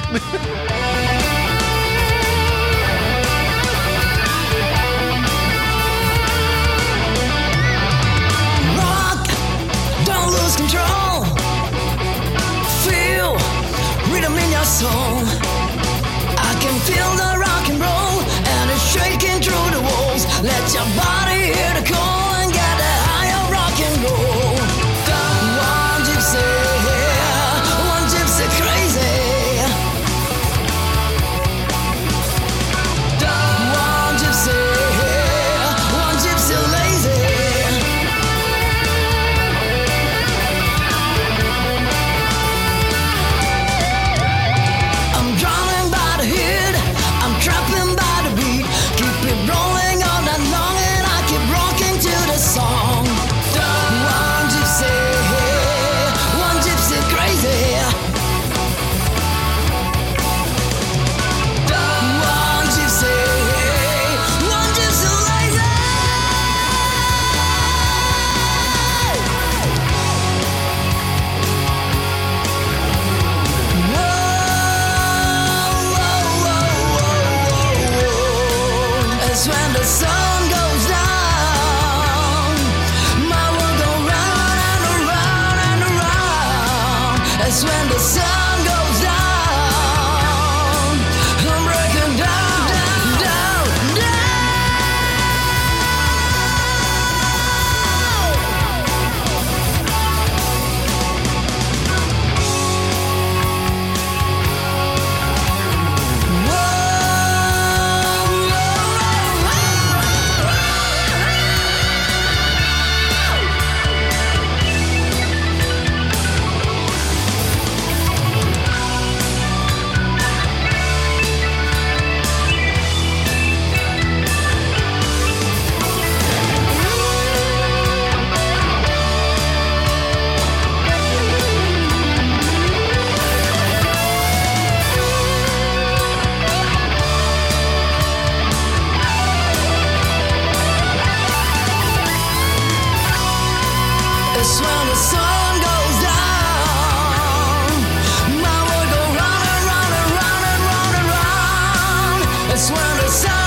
D: It's when the sun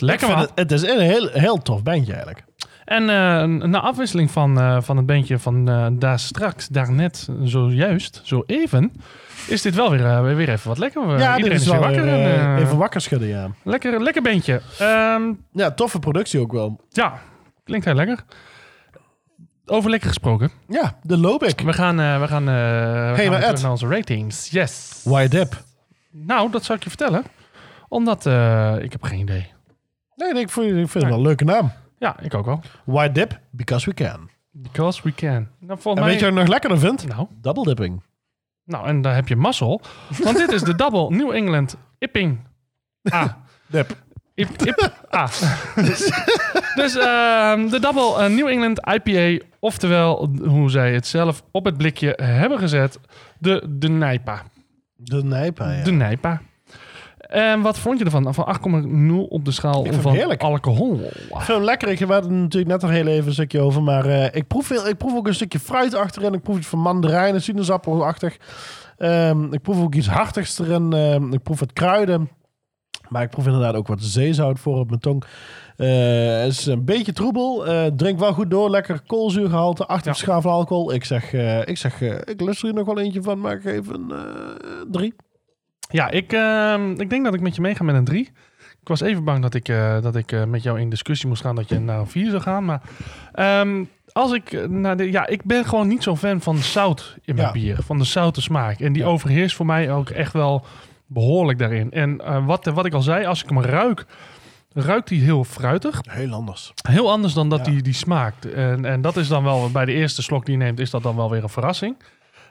B: Lekker
A: Ik Het, het is een heel, heel tof bandje eigenlijk.
B: En eh, na afwisseling van, eh, van het bandje van eh, daar straks, daarnet, zojuist, zo even, is dit wel weer, weer even wat lekker.
A: Ja,
B: Iedereen
A: is
B: weer
A: wel
B: wakker. en,
A: even wakker schudden, ja.
B: lekker, lekker bandje. Ehm,
A: Ja, toffe productie ook wel.
B: ja, klinkt heel lekker. Over lekker gesproken.
A: Ja, de Lobik.
B: We gaan, we gaan, we gaan terug
A: Ed.
B: naar onze ratings. Yes.
A: Why Dip?
B: Nou, dat zal ik je vertellen. Omdat, ik heb geen idee.
A: Nee, nee, ik vind, ik vind het wel een leuke naam.
B: Ja, ik ook wel.
A: Why Dip? Because we can.
B: Because we can. Nou,
A: En
B: mij...
A: weet je wat ik nog lekkerder vind?
B: Nou,
A: Double dipping.
B: nou, en daar heb je mazzel. Want dit is de Double New England Ipping A. <laughs>
A: Dip.
B: Ip, ip, A. dus ehm, de Double eh, New England IPA, oftewel, hoe zij het zelf op het blikje hebben gezet, de, de Nijpa.
A: De Nijpa, ja.
B: De Nijpa. En wat vond je ervan? Van 8,0 op de schaal van
A: heerlijk.
B: alcohol.
A: Ik vind hem lekker. Ik had er natuurlijk net nog heel even een stukje over. Maar eh, ik, proef ik proef ook een stukje fruit achterin. Ik proef iets van mandarijnen, sinaasappelachtig. Ehm, ik proef ook iets hartigs erin. Ehm, ik proef wat kruiden. Maar ik proef inderdaad ook wat zeezout voor op mijn tong. Eh, het is een beetje troebel. Eh, drink wel goed door. Lekker koolzuurgehalte. 8
B: Ja.
A: alcohol. Ik zeg, ik, zeg ik lust er hier nog wel eentje van. Maar ik geef een drie.
B: Ja, ik, ehm, ik denk dat ik met je meega met een 3. Ik was even bang dat ik, eh, dat ik eh, met jou in discussie moest gaan dat je naar een 4 zou gaan. Maar ehm, als ik eh, naar de. Ja, ik ben gewoon niet zo'n fan van zout in mijn
A: Ja.
B: bier. Van de zoute smaak. En die
A: Ja.
B: overheerst voor mij ook echt wel behoorlijk daarin. En wat, wat ik al zei, als ik hem ruik, ruikt hij heel fruitig.
A: Heel anders.
B: Heel anders dan dat
A: Ja.
B: die, die smaakt. En, en dat is dan wel, bij de eerste slok die je neemt, is dat dan wel weer een verrassing.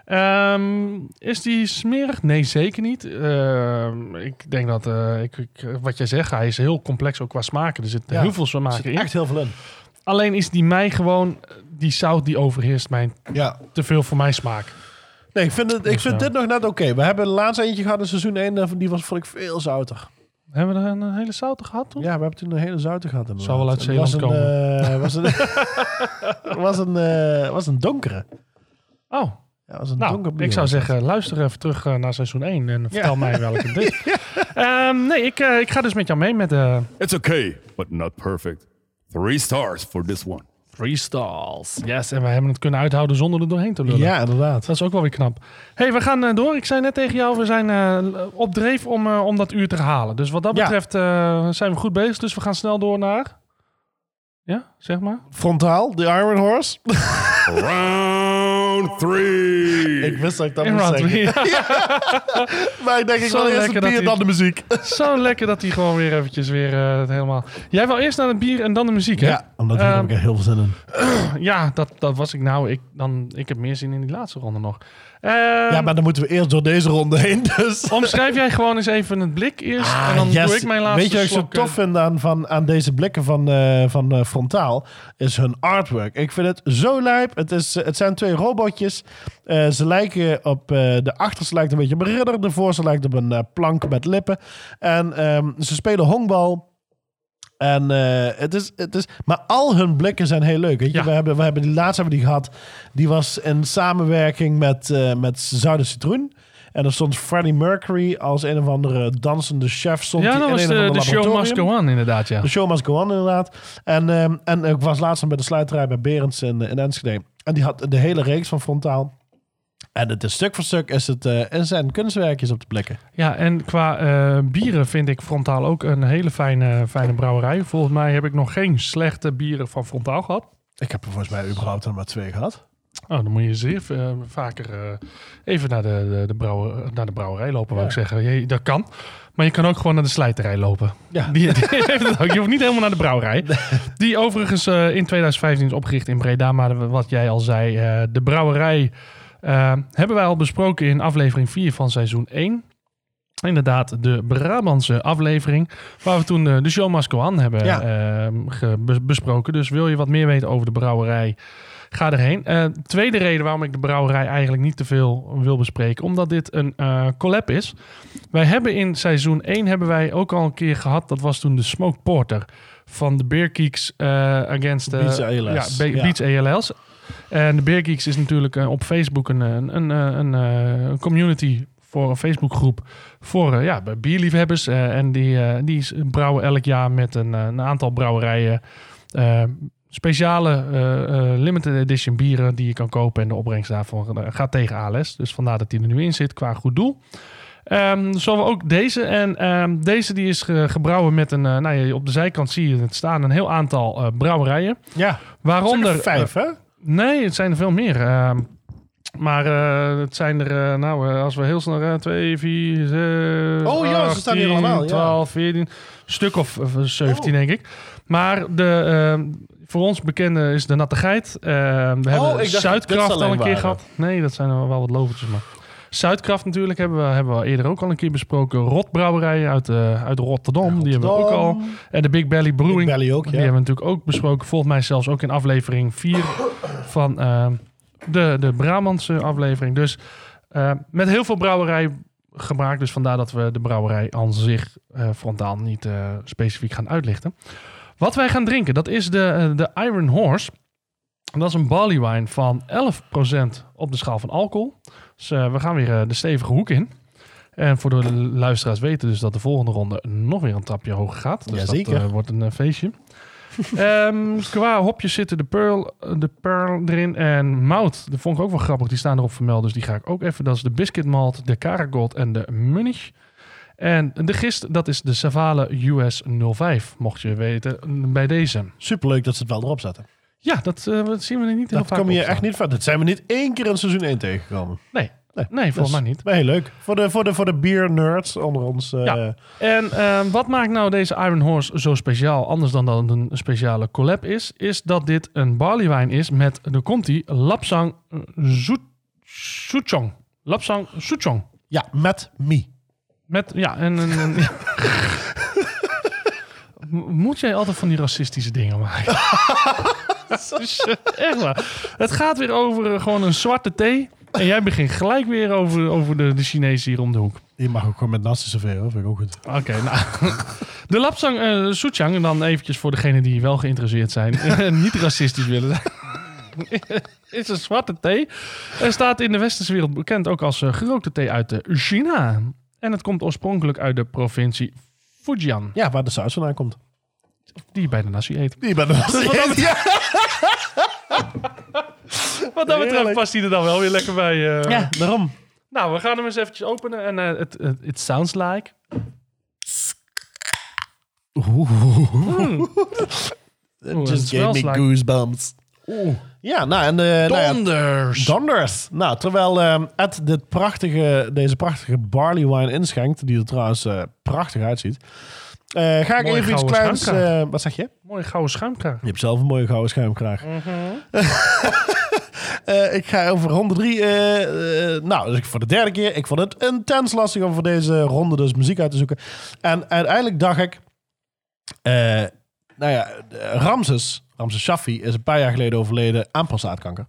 B: Ehm, is die smerig? Nee, zeker niet. Ehm, ik denk dat, eh, ik, ik- wat jij zegt, hij is heel complex ook qua smaken. Er zit
A: Ja,
B: heel veel
A: Er
B: smaken in.
A: echt heel veel in.
B: Alleen is die mij gewoon, die zout die overheerst mij
A: Ja.
B: te veel voor mijn smaak.
A: Nee, ik vind, het, ik
B: Dus,
A: vind dit nog net oké. We hebben de laatste eentje gehad in seizoen 1. Die was, vond ik veel zouter.
B: Hebben we er een, hele zoute gehad toen?
A: Ja, we hebben toen een hele zoute gehad. inderdaad.
B: Zou wel uit
A: was
B: Zeeland
A: een, eh, was een, <laughs> was een, eh, was een donkere.
B: Oh,
A: Ja, was een donker
B: nou,
A: bier
B: ik zou zeggen, luister even terug eh, naar seizoen 1 en vertel mij welke het is. Ehm, nee, ik, eh, ik ga dus met jou mee met de
C: It's okay, but not perfect. Three stars for this one.
B: Three Stars. Yes, en we hebben het kunnen uithouden zonder er doorheen te lullen.
A: Ja, inderdaad.
B: Dat is ook wel weer knap. hey, we gaan door. Ik zei net tegen jou, we zijn eh, op dreef om, eh, om dat uur te halen. Dus wat dat
A: Ja.
B: betreft eh, zijn we goed bezig. Dus we gaan snel door naar... Ja, zeg maar.
A: Frontaal, de Iron Horse. <laughs>
C: Round three.
A: ik wist dat ik dat
B: In
A: moest
B: round
A: zeggen.
B: three. <laughs>
A: Maar ik denk, ik
B: Zo
A: wil eerst
B: lekker dat
A: bier,
B: hij-
A: dan de muziek.
B: Zo lekker dat hij gewoon weer eventjes weer eh, het helemaal... Jij wil eerst naar het bier en dan de muziek, hè?
A: Ja, omdat ik
B: Ehm,
A: heb ik er heel veel zin in. <clears throat>
B: Ja, dat, dat was ik nou. Ik, dan, ik heb meer zin in die laatste ronde nog. Ehm,
A: Ja, maar dan moeten we eerst door deze ronde heen. Dus.
B: Omschrijf jij gewoon eens even het blik eerst. en dan
A: Ah, yes.
B: doe ik mijn laatste
A: Weet je wat ik zo
B: slok, eh,
A: tof vind aan, van, aan deze blikken van, eh, van eh, Frontaal? Is hun artwork. Ik vind het zo lijp. Het, is, het zijn twee robotjes. Ze lijken op... de achterste lijkt een beetje op een ridder. De voorste lijkt op een plank met lippen. En ehm, ze spelen honkbal. En eh, het is, het is, maar al hun blikken zijn heel leuk. Weet je?
B: Ja.
A: We, hebben, we hebben die laatste hebben we die gehad. Die was in samenwerking met, eh met Zuiden Citroen. En er stond Freddie Mercury als een of andere dansende chef. Stond
B: Ja, dat
A: in
B: was
A: een
B: de, de show must go on, inderdaad, ja.
A: De show must go on, inderdaad. En, ehm, en ik was laatst bij de sluiterij bij Berends in, in Enschede. En die had de hele reeks van Frontaal. En het is stuk voor stuk is het, er zijn kunstwerkjes op te blikken.
B: Ja, en qua eh, bieren vind ik Frontaal ook een hele fijne, fijne brouwerij. Volgens mij heb ik nog geen slechte bieren van Frontaal gehad.
A: Ik heb er volgens mij überhaupt er maar twee gehad.
B: Oh, dan moet je zeer eh, vaker even naar de, de, de, brouwer, naar de brouwerij lopen, wou ik zeggen. Je, dat kan. Maar je kan ook gewoon naar de slijterij lopen.
A: Ja.
B: Die, die <laughs> heeft het ook. Je hoeft niet helemaal naar de brouwerij. Die overigens in 2015 is opgericht in Breda. Maar wat jij al zei, de brouwerij eh, hebben wij al besproken in aflevering 4 van seizoen 1. Inderdaad, de Brabantse aflevering. Waar we toen eh, de show on hebben
A: Ja.
B: eh, bes- besproken. Dus wil je wat meer weten over de brouwerij, ga erheen. Eh, tweede reden waarom ik de brouwerij eigenlijk niet te veel wil bespreken. Omdat dit een eh, collab is. Wij hebben in seizoen 1 hebben wij ook al een keer gehad. Dat was toen de Smoke Porter van de Beer Geeks against...
A: Beats ALS.
B: Ja, Be-
A: Ja.
B: Beats ALS. En de Beer Geeks is natuurlijk eh, op Facebook een, een, een, eh, een, eh, community voor een Facebookgroep voor eh, ja, bierliefhebbers. eh, en die, eh, die brouwen elk jaar met een, eh, een aantal brouwerijen eh, speciale eh, eh, limited edition bieren die je kan kopen. En de opbrengst daarvan eh, gaat tegen ALS. Dus vandaar dat die er nu in zit qua goed doel. Ehm zo we ook deze. En ehm, deze die is ge- gebrouwen met een... eh, nou ja, op de zijkant zie je het staan een heel aantal eh, brouwerijen.
A: Ja,
B: Waaronder...
A: Onder vijf, hè?
B: Nee, het zijn er veel meer. Ehm, maar eh, het zijn er, eh, nou, eh, als we heel snel gaan, 2, 4, 6,
A: Oh ja, ze staan hier allemaal, ja.
B: 12, 14, stuk of eh, 17
A: Oh.
B: denk ik. Maar de, ehm, voor ons bekende is de Natte Geit. Ehm, we hebben
A: Oh, dit
B: Zuidkracht al een keer
A: waren.
B: gehad. Nee, dat zijn er wel wat lovertjes, maar... Zuidkraft natuurlijk hebben we, hebben we eerder ook al een keer besproken. Rotbrouwerij uit, eh, uit Rotterdam, die hebben we ook al. En de Big Belly Brewing,
A: Big Belly ook,
B: die hebben we natuurlijk ook besproken. Volgens mij zelfs ook in aflevering 4 van ehm, de, de Brabantse aflevering. Dus eh, met heel veel brouwerij gemaakt. Dus vandaar dat we de brouwerij aan zich eh, frontaal niet eh, specifiek gaan uitlichten. Wat wij gaan drinken, dat is de, eh, de Iron Horse. En dat is een barley wine van 11% op de schaal van alcohol. Dus eh, we gaan weer eh, de stevige hoek in. En voor de luisteraars weten dus dat de volgende ronde nog weer een trapje hoger gaat. Dus
A: Jazeker.
B: dat eh, wordt een feestje. <laughs> Ehm, qua hopjes zitten de Pearl, de Pearl erin en Mout. Dat vond ik ook wel grappig. Die staan erop vermeld, dus die ga ik ook even. Dat is de Biscuit Malt, de Karagold en de Munich. En de gist, dat is de Savale US 05, mocht je weten, bij deze.
A: Superleuk dat ze het wel erop zetten.
B: Ja, dat, eh, dat zien we niet heel
A: Dat
B: vaak
A: kom je echt niet van. Dat zijn we niet één keer in seizoen 1 tegengekomen.
B: Nee,
A: Nee,
B: nee volgens
A: Dus-
B: mij niet.
A: Maar heel leuk. Voor de, voor de, voor de beer nerds onder ons. eh,
B: Ja. En eh, wat maakt nou deze Iron Horse zo speciaal, anders dan dat het een speciale collab is, is dat dit een barleywijn is met, de komt die, Lapsang eh, Souchong. Lapsang Souchong.
A: ja, met me.
B: Met, ja, en... en, ja. <laughs> Moet jij altijd van die racistische dingen maken? <laughs> <laughs> Echt waar. Het gaat weer over eh, gewoon een zwarte thee. En jij begint gelijk weer over, over de, de Chinezen hier om de hoek.
A: Je mag ook gewoon met nasi serveren, hoor. vind ik ook goed.
B: Oké, nou. <laughs> De Lapsang eh en dan eventjes voor degenen die wel geïnteresseerd zijn <laughs> en niet racistisch willen zijn. is een zwarte thee. Er staat in de westerse wereld bekend ook als eh, gerookte thee uit eh, China. En het komt oorspronkelijk uit de provincie Fujian,
A: Ja, waar de saus vandaan komt.
B: Die je bij de nasi eet.
A: Die bij de nasi.
B: wat dat-
A: Ja. <laughs>
B: Wat dat betreft
A: Heerlijk.
B: past die er dan wel weer lekker bij. eh.
A: ja, daarom.
B: Nou, we gaan hem eens eventjes openen en eh, het it sounds like... Oeh, <laughs>
A: Just gave me
B: like-
A: goosebumps. Ja, nou en... eh, nou ja,
B: Donders!
A: Donders. Nou, terwijl ehm, Ed dit prachtige, deze prachtige barley wine inschenkt, die er trouwens eh, prachtig uitziet, eh, ga ik even iets kleins... eh, wat zeg je?
B: Mooie gouden schuimkraag.
A: Je hebt zelf een mooie gouden schuimkraag. <laughs> Eh, ik ga over ronde drie. nou, dus ik voor de derde keer. Ik vond het intens lastig om voor deze ronde dus muziek uit te zoeken. En uiteindelijk dacht ik... eh, nou ja, Ramses, Ramses Shaffi, is een paar jaar geleden overleden aan prostaatkanker.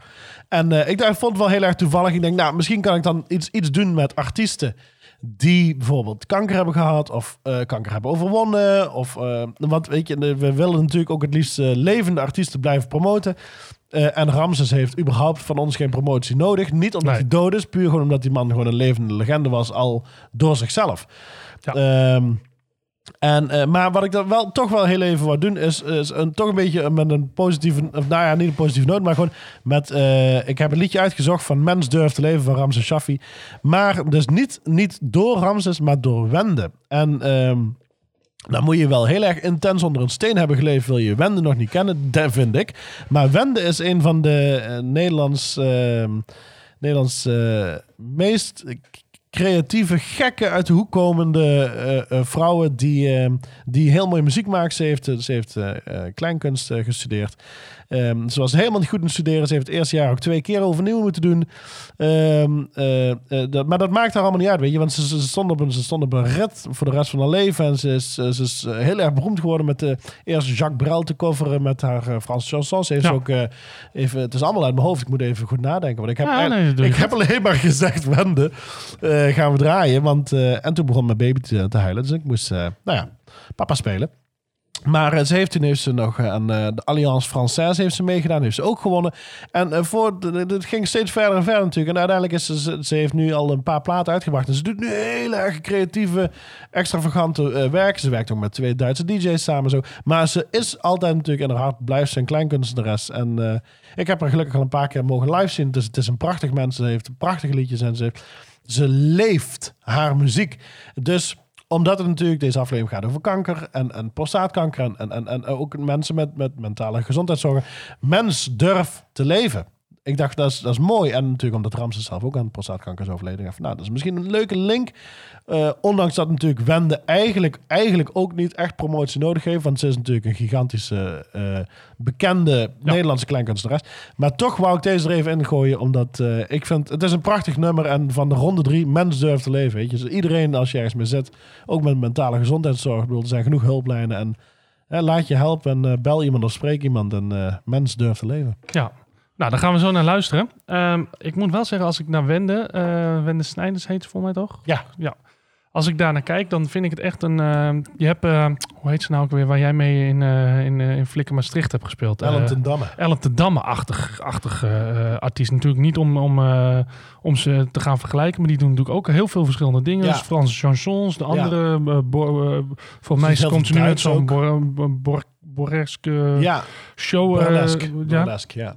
A: En eh, ik dacht, ik vond het wel heel erg toevallig. Ik denk, nou, misschien kan ik dan iets, iets doen met artiesten die bijvoorbeeld kanker hebben gehad of eh, kanker hebben overwonnen. Of, eh, wat weet je, we willen natuurlijk ook het liefst eh, levende artiesten blijven promoten. En Ramses heeft überhaupt van ons geen promotie nodig. Niet omdat
B: Nee.
A: hij dood is, puur gewoon omdat die man gewoon een levende legende was, al door zichzelf.
B: Ja.
A: Ehm, En, eh, maar wat ik dan wel toch wel heel even wou doen, is, is een, toch een beetje met een positieve, of nou ja, niet een positieve noot, maar gewoon met, eh, ik heb een liedje uitgezocht van Mens durft te leven van Ramses Shaffi. Maar dus niet, niet door Ramses, maar door Wende. En ehm, dan moet je wel heel erg intens onder een steen hebben geleefd, wil je Wende nog niet kennen, dat vind ik. Maar Wende is een van de eh, Nederlands, ehm, Nederlands meest creatieve, gekke, uit de hoek komende eh, eh, vrouwen die, ehm, die heel mooie muziek maakt. Ze heeft, ze heeft eh, kleinkunst gestudeerd. Ehm, ze was helemaal niet goed in studeren. Ze heeft het eerste jaar ook twee keer overnieuw moeten doen. Ehm, eh, eh, dat, maar dat maakt haar allemaal niet uit, weet je. Want ze, ze, stond op een, ze stond op een red voor de rest van haar leven. En ze is, ze is eh, heel erg beroemd geworden met de eerste Jacques Brel te coveren met haar Franse chansons. Ze heeft
B: Ja.
A: ze ook even, het is allemaal uit mijn hoofd. Ik moet even goed nadenken. Want ik heb,
B: Ja, nee,
A: ik heb alleen maar gezegd, <laughs> Wende, gaan we draaien. Want, en toen begon mijn baby te, te huilen. Dus ik moest, nou ja, papa spelen. Maar eh, ze heeft toen heeft ze nog aan eh, de Alliance Française heeft ze meegedaan, heeft ze ook gewonnen. En eh, voor, het ging steeds verder en verder natuurlijk. En uiteindelijk is ze, ze, heeft nu al een paar platen uitgebracht. En ze doet nu heel erg creatieve, extravagante eh werken. Ze werkt ook met twee Duitse DJ's samen zo. Maar ze is altijd natuurlijk in haar hart, blijft ze een kleinkunstenares. En eh, ik heb haar gelukkig al een paar keer mogen live zien. Dus het is een prachtig mens. Ze heeft prachtige liedjes en ze, ze leeft haar muziek. Dus omdat het natuurlijk deze aflevering gaat over kanker en, en prostaatkanker en, en, en, ook mensen met, met mentale gezondheidszorgen. Mens durf te leven. Ik dacht, dat is, dat is mooi. En natuurlijk omdat Ramses zelf ook aan prostaatkanker is overleden. Dacht, nou, dat is misschien een leuke link. Eh, ondanks dat natuurlijk Wende eigenlijk, eigenlijk ook niet echt promotie nodig heeft. Want ze is natuurlijk een gigantische, eh, bekende Nederlandse kleinkunstenares. Maar toch wou ik deze er even in gooien. Omdat eh, ik vind, het is een prachtig nummer. En van de ronde drie, mens durft te leven. Weet je. Dus iedereen als je ergens mee zit, ook met mentale gezondheidszorg. Ik bedoel, er zijn genoeg hulplijnen. En hè, laat je helpen en bel iemand of spreek iemand. En eh, mens durft te leven.
B: Ja. Nou, daar gaan we zo naar luisteren. Ehm, ik moet wel zeggen, als ik naar Wende, eh Wende Snijders heet ze volgens mij toch?
A: Ja.
B: Ja. Als ik daar naar kijk, dan vind ik het echt een... ehm, je hebt, eh, hoe heet ze nou ook weer, waar jij mee in, eh in, in Flikker Maastricht hebt gespeeld?
A: Ellen ten Damme.
B: Ellen Damme-achtig achtig, artiest. Natuurlijk niet om, om, om ze te gaan vergelijken, maar die doen natuurlijk ook heel veel verschillende dingen.
A: Ja.
B: Dus Franse chansons, de andere, eh, voor mij komt ze nu
A: Duits
B: zo'n
A: ook.
B: bor, bor, bor- borreske
A: ja,
B: show.
A: burlesque.
B: ja,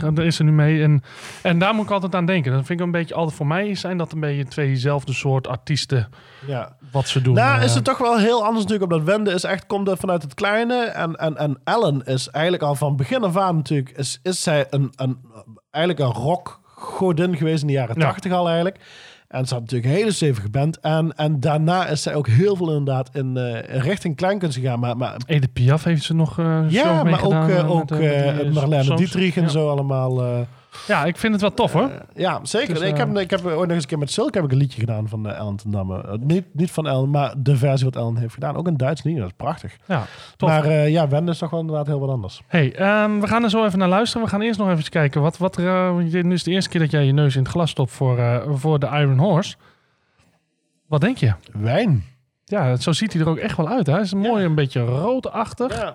A: ja.
B: daar is ze nu mee. En, en daar moet ik altijd aan denken. Dat vind ik een beetje altijd voor mij zijn dat een beetje tweezelfde soort artiesten
A: ja.
B: wat ze doen.
A: Nou,
B: Eh,
A: is het toch wel heel anders natuurlijk. Omdat Wende is echt, komt er vanuit het kleine. En, en, en Ellen is eigenlijk al van begin af aan natuurlijk... Is, is zij een, een, eigenlijk een rockgodin geweest in de jaren
B: Ja.
A: tachtig al eigenlijk. En ze had natuurlijk een hele stevige band. En, en daarna is zij ook heel veel inderdaad in, eh, in richting kleinkunst gegaan. Maar, maar
B: Edith Piaf heeft ze nog eh
A: ja, maar ook, eh,
B: eh,
A: ook
B: eh,
A: eh,
B: eh,
A: Marlene. Dietrich en
B: Ja.
A: zo allemaal. Eh,
B: Ja, ik vind het wel tof hoor.
A: ja, zeker.
B: Dus,
A: ik,
B: eh,
A: heb, ik heb ooit nog eens een keer met Silk heb ik een liedje gedaan van uh, Ellen ten Damme. Eh, niet, niet van Ellen, maar de versie wat Ellen heeft gedaan. Ook een Duits liedje, dat is prachtig.
B: Ja, tof.
A: Maar eh, ja, Wende is toch wel inderdaad heel wat anders.
B: Hey, ehm, we gaan er zo even naar luisteren. We gaan eerst nog even kijken. Wat, wat er, eh, nu is de eerste keer dat jij je neus in het glas stopt voor, eh, voor de Iron Horse. Wat denk je?
A: Wijn.
B: Ja, zo ziet hij er ook echt wel uit. Hè? Hij is mooi, een beetje roodachtig.
A: Ja.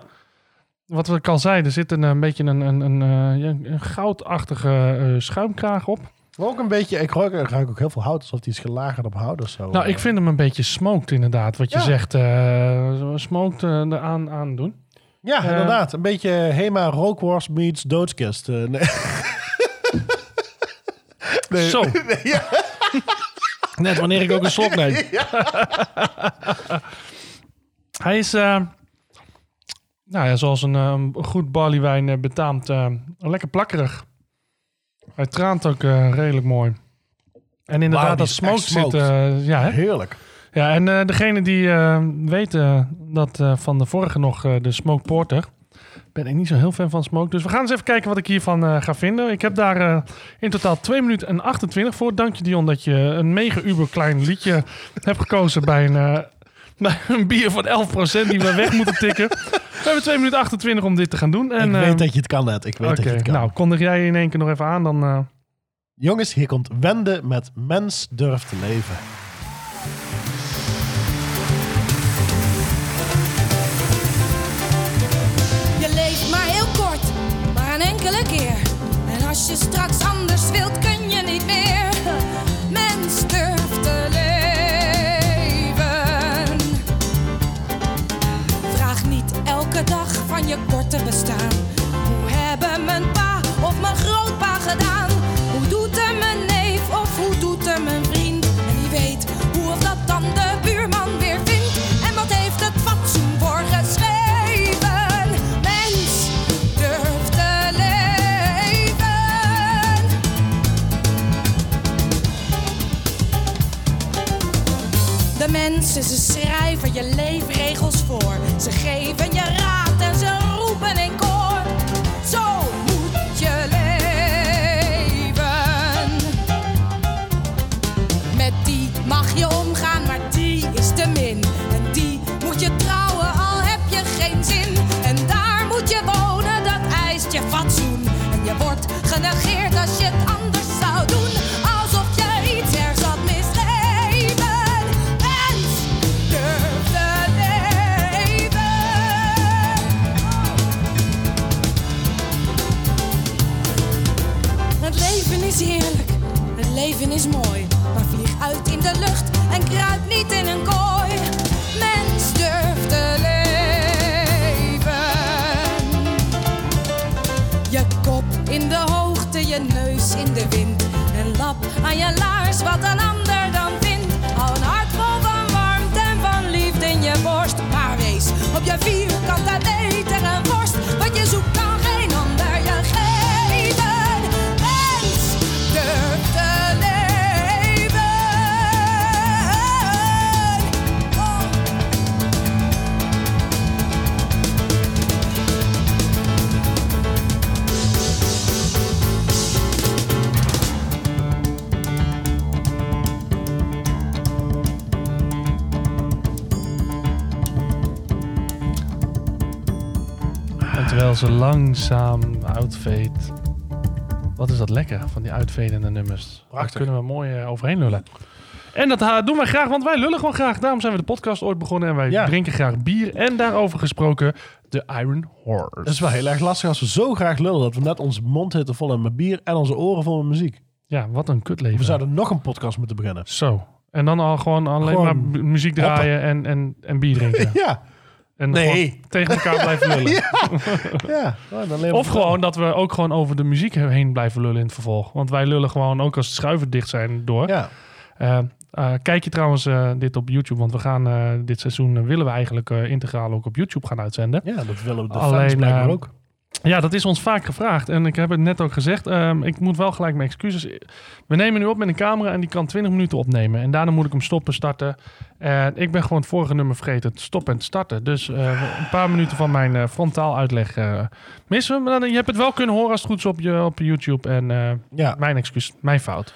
B: Wat we al zeiden, er zit een, een beetje een, een, een, eh, ja, een goudachtige eh, schuimkraag op.
A: Ook een beetje, ik ruik, ik ruik ook heel veel hout, alsof die is gelagerd op hout of zo.
B: Nou, ik vind hem een beetje smoked inderdaad. Wat je
A: Ja.
B: zegt, eh smoked eh, eraan aan doen.
A: Ja,
B: eh,
A: inderdaad. Een beetje Hema rookworst meets doodskist. Eh, nee. <laughs> Nee.
B: Zo. <laughs> Net wanneer ik ook een slok neem. <laughs> Hij is, eh, nou ja, zoals een, eh, een goed barleywijn eh, betaamt, eh, lekker plakkerig. Hij traant ook eh, redelijk mooi. En inderdaad, dat smoke zit... ja, hè?
A: Heerlijk.
B: ja, en degene die eh, weten dat van de vorige nog de Smoke Porter... ben ik niet zo heel fan van Smoke. Dus we gaan eens even kijken wat ik hiervan ga vinden. Ik heb daar in totaal 2 minuten en 28 voor. Dank je Dion dat je een mega uber klein liedje <laughs> hebt gekozen bij een, bij een bier van 11% die we weg moeten tikken. <laughs> We hebben 2 minuten 28 om dit te gaan doen. En,
A: ik
B: eh,
A: weet dat je het kan, net. Ik weet dat je
B: Oké,
A: het kan.
B: nou kondig jij in één keer nog even aan. Dan, eh,
A: Jongens, hier komt Wende met Mens durft te leven.
E: Je leeft maar heel kort, maar een enkele keer. En als je straks anders wilt, ze schrijven je leefregels voor. Ze geven je raad en ze roepen in koor. Zo moet je leven. Met die mag je omgaan, maar die is te min. En die moet je trouwen, al heb je geen zin. En daar moet je wonen, dat eist je fatsoen. En je wordt genegeerd als je het het leven is mooi. Maar vlieg uit in de lucht en kruip niet in een kooi. Mens durft te leven. Je kop in de hoogte, je neus in de wind. En lap aan je laars wat een ander dan vindt. Al een hart vol van warmte en van liefde in je borst. Maar wees op je vierkante meter en worst.
B: Terwijl ze langzaam uitveet. Wat is dat lekker van die uitvedende nummers. Daar
A: Prachtig.
B: kunnen we mooi eh, overheen lullen. En dat ha- doen wij graag, want wij lullen gewoon graag. Daarom zijn we de podcast ooit begonnen en wij
A: Ja.
B: drinken graag bier. En daarover gesproken, de Iron Horse.
A: Het is wel heel erg lastig als we zo graag lullen dat we net onze mond hitten vol met bier en onze oren vol met muziek.
B: Ja, wat een kutleven.
A: We zouden nog een podcast moeten beginnen.
B: Zo. En dan al gewoon alleen
A: Gewoon
B: maar mu- muziek draaien en, en, en bier drinken. <laughs>
A: Ja,
B: En
A: Nee.
B: tegen elkaar blijven <laughs> lullen.
A: ja. Nou, dan leven
B: Of gewoon dat we ook gewoon over de muziek heen blijven lullen in het vervolg. Want wij lullen gewoon ook als de schuiven dicht zijn door.
A: Ja,
B: Eh, eh, kijk je trouwens eh, dit op YouTube, want we gaan dit seizoen willen we eigenlijk integraal ook op YouTube gaan uitzenden.
A: ja, dat willen we de
B: Alleen,
A: fans blijkbaar ook.
B: Ja, dat is ons vaak gevraagd. En ik heb het net ook gezegd. ehm, ik moet wel gelijk mijn excuses. We nemen nu op met een camera en die kan 20 minuten opnemen. En daarna moet ik hem stoppen, starten. En ik ben gewoon het vorige nummer vergeten. Het stoppen en starten. Dus eh, een paar minuten van mijn eh, frontaal uitleg eh, missen we. Maar dan, je hebt het wel kunnen horen als het goed is op, je, op YouTube. En
A: Ja,
B: mijn excuus, mijn fout.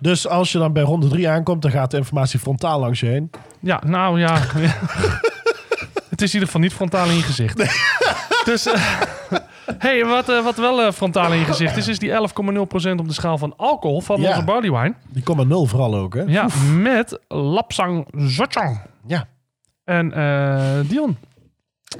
A: dus als je dan bij ronde 3 aankomt, dan gaat de informatie frontaal langs je heen.
B: Ja, nou ja. <laughs> het is in ieder geval niet frontaal in je gezicht. Dus, hey, wat, eh, wat wel eh, frontaal in je gezicht is, is die 11,0% op de schaal van alcohol van
A: Ja.
B: onze barley wine.
A: Die komt nul vooral ook, hè?
B: Ja, met Lapsang Zotjang.
A: Ja.
B: En eh, Dion,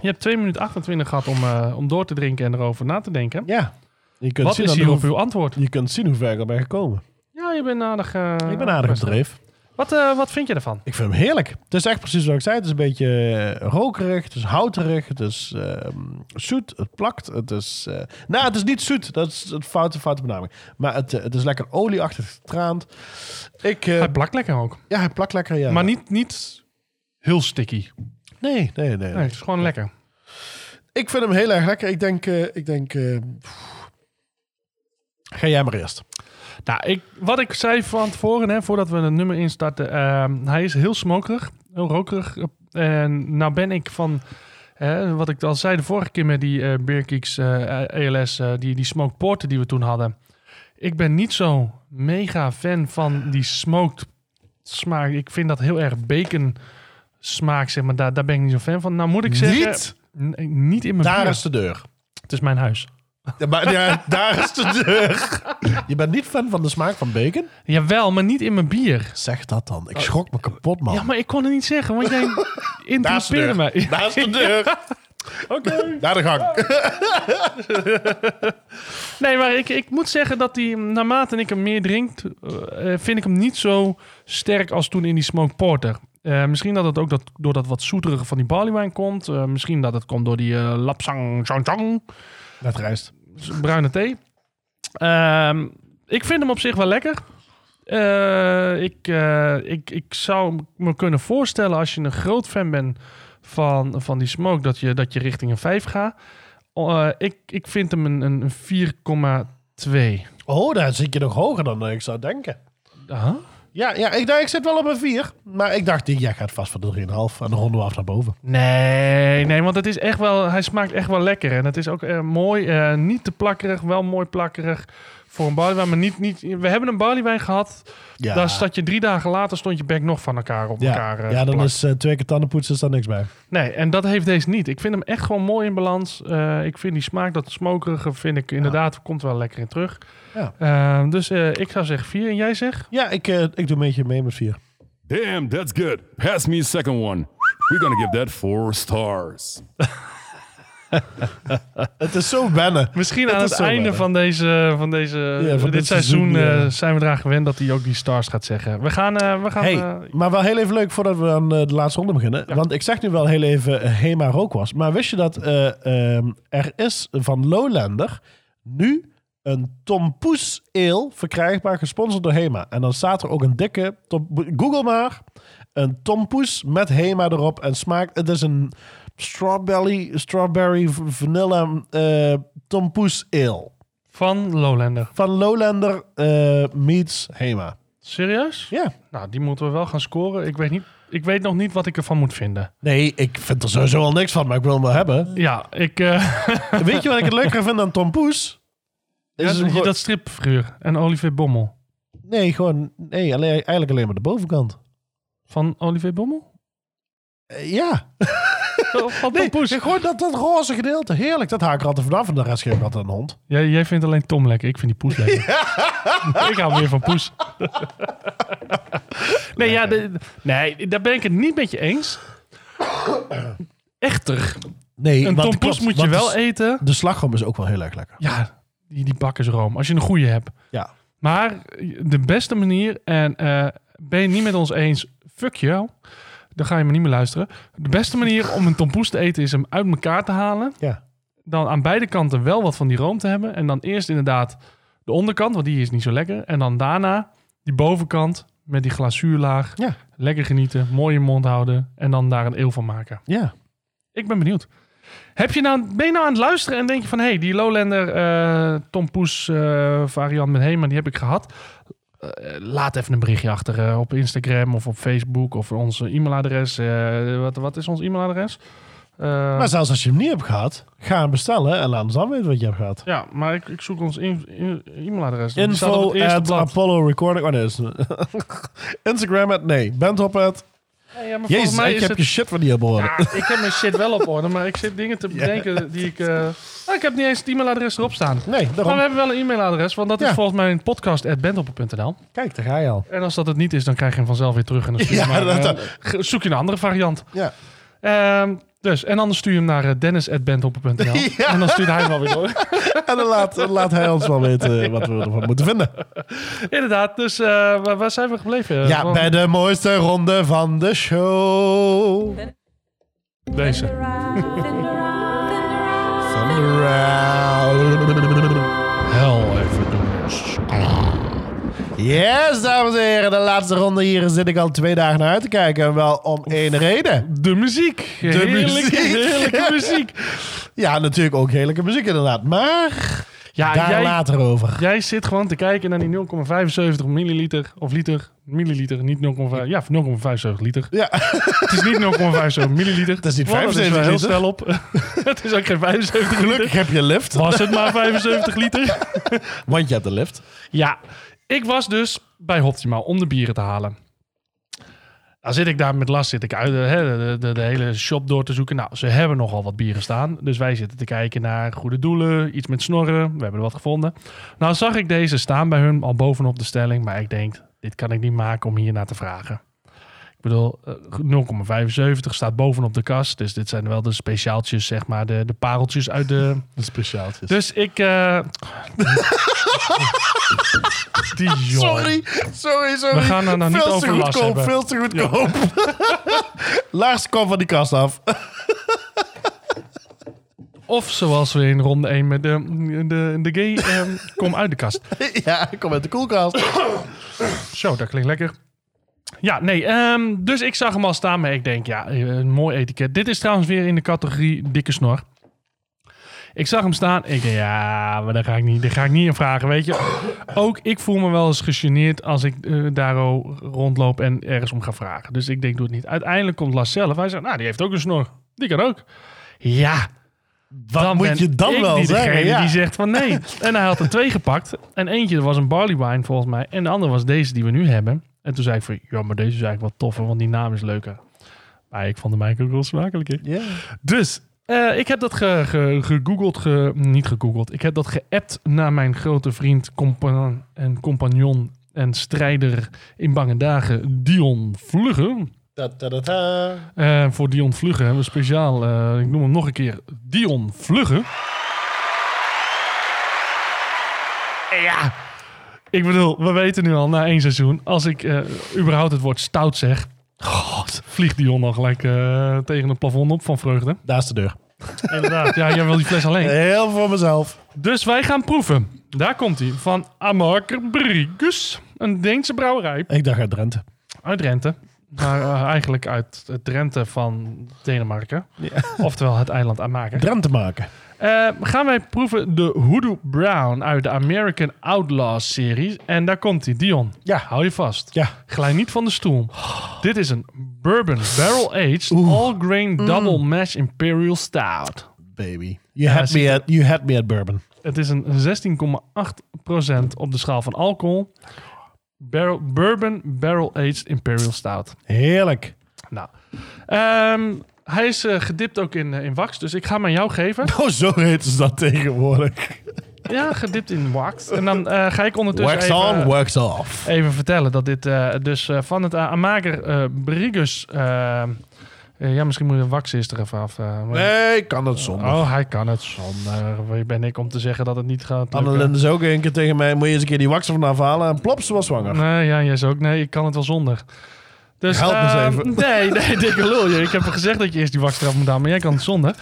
B: je hebt 2 minuten 28 gehad om, om door te drinken en erover na te denken.
A: Ja. Je kunt,
B: Wat
A: zien
B: is uw antwoord?
A: je kunt zien hoe ver ik ben gekomen.
B: Ja, je bent aardig...
A: ik ben aardig dreef.
B: Wat, eh, wat vind je ervan?
A: Ik vind hem heerlijk. Het is echt precies wat ik zei. Het is een beetje eh, rokerig, het is houterig, het is ehm, zoet, het plakt. Het is, nou, het is niet zoet, dat is een foute, foute benaming. Maar het, het is lekker olieachtig getraand. Ik,
B: Hij plakt lekker ook.
A: ja, hij plakt lekker, ja.
B: Maar niet, niet heel sticky.
A: Nee, nee, nee.
B: Nee, het is gewoon lekker.
A: Ik vind hem heel erg lekker. Ik denk, ik denk... pff. Ga jij maar eerst.
B: Nou, ik, wat ik zei van tevoren, hè, voordat we het nummer instarten. ehm, hij is heel smokerig, heel rokerig. En nou ben ik van, wat ik al zei de vorige keer met die eh Beer Geeks, eh, ELS, eh, die, die smoked die we toen hadden. Ik ben niet zo mega fan van die smoked smaak. Ik vind dat heel erg bacon smaak, zeg maar. Daar, daar ben ik niet zo fan van. Nou moet ik zeggen...
A: Niet?
B: Niet in mijn
A: Daar is de deur.
B: Het is mijn huis.
A: Ja, maar, ja, daar is de deur. Je bent niet fan van de smaak van bacon?
B: Jawel, maar niet in mijn bier.
A: Zeg dat dan. Ik schrok me kapot, man.
B: Ja, maar ik kon het niet zeggen, want jij <laughs>
A: Daar is de
B: interrupeerde
A: deur.
B: mij.
A: Daar is de deur. <laughs>
B: Oké.
A: Naar de gang. <laughs>
B: Nee, maar ik, ik moet zeggen dat die, naarmate ik hem meer drink, eh, vind ik hem niet zo sterk als toen in die Smoke Porter. Eh, misschien dat het ook dat, door dat wat zoeterige van die barleywijn komt. Eh, misschien dat het komt door die eh lapsang chang chang,
A: Met rijst.
B: bruine thee. Ehm, ik vind hem op zich wel lekker. Eh, ik, eh, ik, ik zou me kunnen voorstellen als je een groot fan bent van, van die smoke, dat je, dat je richting een 5 gaat. Eh, ik, ik vind hem een, een 4,2.
A: Oh, daar zit je nog hoger dan ik zou denken. Ja, ja ik, zit wel op een 4. Maar ik dacht, jij gaat vast voor de 3,5. En dan ronden we af naar boven.
B: Nee, nee, want het is echt wel, hij smaakt echt wel lekker. En het is ook eh, mooi, eh, niet te plakkerig, wel mooi plakkerig voor een barleywijn. Maar niet, niet, we hebben een barleywijn gehad,
A: Ja,
B: daar zat je drie dagen later, stond je bek nog van elkaar op elkaar
A: ja,
B: eh,
A: ja dan is eh, twee keer tandenpoetsen is daar niks bij.
B: Nee, en dat heeft deze niet. Ik vind hem echt gewoon mooi in balans. Eh, ik vind die smaak, dat smokerige, vind ik inderdaad, komt wel lekker in terug.
A: Ja.
B: Eh, dus eh, ik zou zeggen vier. En jij zegt?
A: Ja, ik, eh, ik doe een beetje mee met 4.
C: Damn, that's good. Pass me a second one. We're gonna give that four stars. <laughs> <laughs>
A: Het is zo wennen.
B: Misschien
A: Het
B: aan het einde
A: wennen.
B: van deze, van deze
A: Ja, van
B: dit,
A: dit
B: seizoen,
A: seizoen, ja.
B: eh, zijn we eraan gewend dat hij ook die stars gaat zeggen. We gaan, eh, we gaan
A: Hey,
B: eh,
A: maar wel heel even leuk voordat we aan de laatste ronde beginnen. Want ik zeg nu wel heel even Hema rookwas. Maar wist je dat eh, ehm, er is van Lowlander nu een Tom Poes ale verkrijgbaar, gesponsord door Hema. En dan staat er ook een dikke, Tom- Google maar, een Tom Poes met Hema erop. En smaakt, het is een strawberry, strawberry vanilla eh Tom Poes ale.
B: van Lowlander.
A: Van Lowlander eh, meets Hema.
B: Serieus?
A: Ja.
B: Nou, die moeten we wel gaan scoren. Ik weet, niet, ik weet nog niet wat ik ervan moet vinden.
A: Nee, ik vind er sowieso al niks van, maar ik wil hem wel hebben.
B: Ja, ik... eh, <laughs>
A: Weet je wat ik het leuker vind dan Tom Poes?
B: ja,
A: Is hem
B: dat, dat stripfiguur en Olivier Bommel.
A: Nee, gewoon... Nee, alleen, eigenlijk alleen maar de bovenkant.
B: Van Olivier Bommel?
A: Eh, ja. <laughs>
B: Van
A: Nee,
B: Poes?
A: gewoon dat, dat roze gedeelte. Heerlijk. Dat haak ik altijd vanaf. En de rest geef ik altijd een hond.
B: Jij, jij vindt alleen Tom lekker. Ik vind die Poes lekker. <laughs> <laughs> ik hou meer van Poes. nee, ja, de- nee, daar ben ik het niet met je eens. Echter,
A: Nee,
B: een Tom Poes moet je wel
A: de,
B: eten.
A: de slagroom is ook wel heel erg lekker.
B: Ja, die, die bakkersroom. Als je een goede hebt.
A: Ja.
B: Maar de beste manier, en eh, ben je niet met ons eens, fuck jou. Dan ga je me niet meer luisteren. De beste manier om een tompoes te eten is hem uit elkaar te halen.
A: Ja.
B: Dan aan beide kanten wel wat van die room te hebben. En dan eerst inderdaad de onderkant, want die is niet zo lekker. En dan daarna die bovenkant met die glazuurlaag.
A: Ja.
B: Lekker genieten, mooi in mond houden. En dan daar een eel van maken.
A: Ja.
B: Ik ben benieuwd. Heb je nou, ben je nou aan het luisteren en denk je van... hé, hey, die Lowlander eh Tom Poes eh, variant met Hema, die heb ik gehad. Eh, laat even een berichtje achter eh, op Instagram of op Facebook of onze e-mailadres. Eh, wat, wat is ons e-mailadres?
A: Maar zelfs als je hem niet hebt gehad, ga hem bestellen en laat ons dan weten wat je hebt gehad.
B: ja, maar ik, ik zoek ons e-mailadres. Op
A: Info
B: het
A: at
B: blad.
A: Apollo Recording. Oh nee, <laughs> Instagram at nee. Bandhop at.
B: Ja, maar
A: Jezus,
B: mij
A: ik heb
B: het...
A: je shit van die op orde.
B: Ja, ik heb mijn shit wel op orde, maar ik zit dingen te bedenken die ik... nou, ik heb niet eens het e-mailadres erop staan.
A: Nee,
B: Maar
A: daarom.
B: we hebben wel een e-mailadres, want dat is volgens mij een podcast.bentoppen.nl.
A: Kijk, daar ga je al.
B: En als dat het niet is, dan krijg je hem vanzelf weer terug. En dan stuur je
A: Ja,
B: maar,
A: dat-
B: zoek je een andere variant.
A: Ja.
B: Ehm, dus, en anders stuur je hem naar eh, dennis.bentoppen.nl. <laughs>
A: Ja.
B: En dan stuurt hij hem wel weer door. <laughs>
A: En dan laat, dan laat hij ons wel weten wat we ervan moeten vinden. <laughs>
B: Inderdaad, dus eh, waar, waar zijn we gebleven?
A: Ja,
B: Want
A: bij de mooiste ronde van de show.
B: Deze.
A: Yes, dames en heren. De laatste ronde hier zit ik al twee dagen naar uit te kijken. En wel om één reden.
B: De muziek. De heerlijke,
A: muziek.
B: heerlijke muziek. <laughs>
A: Ja, natuurlijk ook heerlijke muziek inderdaad. Maar
B: Ja,
A: daar
B: jij,
A: later over.
B: jij zit gewoon te kijken naar die 0,75 milliliter. Of liter. Milliliter, niet 0,5. Ja, 0,75 liter.
A: Ja, <laughs>
B: Het is niet 0,75 milliliter. Het
A: is niet
B: wel
A: 75
B: heel
A: liter.
B: snel op. <laughs> het is ook geen 75
A: gelukkig
B: liter.
A: heb je lift.
B: Was het maar 75 liter?
A: Want je hebt de lift.
B: Ja, ik was dus bij Optimaal om de bieren te halen. Dan zit ik daar met last, zit ik uit, eh, hè, de, de, de hele shop door te zoeken. Nou, ze hebben nogal wat bieren staan. Dus wij zitten te kijken naar goede doelen, iets met snorren. We hebben er wat gevonden. Nou zag ik deze staan bij hun al bovenop de stelling. Maar ik denk, dit kan ik niet maken om hier naar te vragen. Ik bedoel, eh, 0,75 staat bovenop de kast. Dus dit zijn wel de speciaaltjes, zeg maar, de, de pareltjes uit de... <laughs>
A: De speciaaltjes.
B: Dus ik... eh. <laughs> <laughs>
A: Sorry, sorry, sorry.
B: We gaan er nou niet
A: veel te
B: over last
A: goedkoop,
B: hebben.
A: veel te goedkoop. <laughs> Lars, kom van die kast af. <laughs>
B: Of zoals we in ronde 1 met de, de, de gay... ehm, kom uit de kast.
A: ja, kom uit de koelkast. <coughs>
B: Zo, dat klinkt lekker. Ja, nee, ehm, dus ik zag hem al staan, maar ik denk, ja, een mooi etiket. Dit is trouwens weer in de categorie dikke snor. Ik zag hem staan, ik denk, ja, maar daar ga ik niet, daar ga ik niet in vragen, weet je. Ook ik voel me wel eens gegeneerd als ik eh, daar rondloop en ergens om ga vragen. Dus ik denk, doe het niet. Uiteindelijk komt Lars zelf, hij zegt, nou, die heeft ook een snor. Die kan ook. Ja,
A: Wat moet
B: ben
A: je dan wel
B: die
A: zeggen? Ja.
B: die zegt van nee. <laughs> En hij had er twee gepakt. En eentje was een barley wine volgens mij. En de andere was deze die we nu hebben. En toen zei ik van, ja, maar deze is eigenlijk wat toffer, want die naam is leuker. Maar ik vond de mijne ook wel smakelijker. Dus, eh, ik heb dat ge, ge- gegoogeld, ge, niet gegoogeld. Ik heb dat geappt naar mijn grote vriend compa en compagnon en strijder in bange dagen, Dion Vlugge.
A: Ta -ta -ta -ta.
B: Eh, voor Dion Vlugge hebben we speciaal, eh, ik noem hem nog een keer, Dion Vlugge. En ja, ik bedoel, we weten nu al na één seizoen, als ik überhaupt het woord stout zeg, God, vliegt Dion al gelijk tegen het plafond op van vreugde.
A: Daar is de deur. <laughs>
B: Inderdaad, ja, jij wil die fles alleen.
A: Heel voor mezelf.
B: Dus wij gaan proeven. Daar komt hij, van Amarker Briegus, een Deense brouwerij
A: Ik dacht uit Drenthe.
B: uit Drenthe. Maar eh, eigenlijk uit het Drenthe van Denemarken. Oftewel het eiland Amaker.
A: Drenthe maken.
B: Eh, gaan wij proeven de Hoodoo Brown uit de American Outlaws serie. En daar komt hij, Dion.
A: Ja.
B: Hou je vast.
A: Ja.
B: Glij niet van de stoel. Dit is een Bourbon Barrel Aged All Grain Double Mash Imperial Stout.
A: Baby. You, had, me at, you had me at bourbon.
B: Het is een 16,8% op de schaal van alcohol. Barrel, bourbon Barrel Aged Imperial Stout.
A: Heerlijk.
B: Nou, ehm, hij is eh, gedipt ook in, eh, in wax, dus ik ga hem aan jou geven. <laughs>
A: Oh, zo heten ze dat tegenwoordig.
B: Ja, gedipt in wax. En dan eh, ga ik ondertussen
A: Wax
B: even,
A: on, wax off.
B: even vertellen dat dit dus van het uh, Amager Brigus... ja, misschien moet de wax is er even af.
A: Nee, ik kan het zonder.
B: Oh, hij kan het zonder. Wie ben ik om te zeggen dat het niet gaat?
A: Annelinde is ook een keer tegen mij, moet je eens een keer die wax ervan afhalen. En plop, ze was zwanger.
B: Nee, ja, jij is ook. Nee, ik kan het wel zonder. Dus,
A: Help me eens
B: ehm,
A: even. <laughs>
B: Nee, nee, dikke lul. Ik heb gezegd dat je eerst die wax eraf moet halen, maar jij kan het zonder.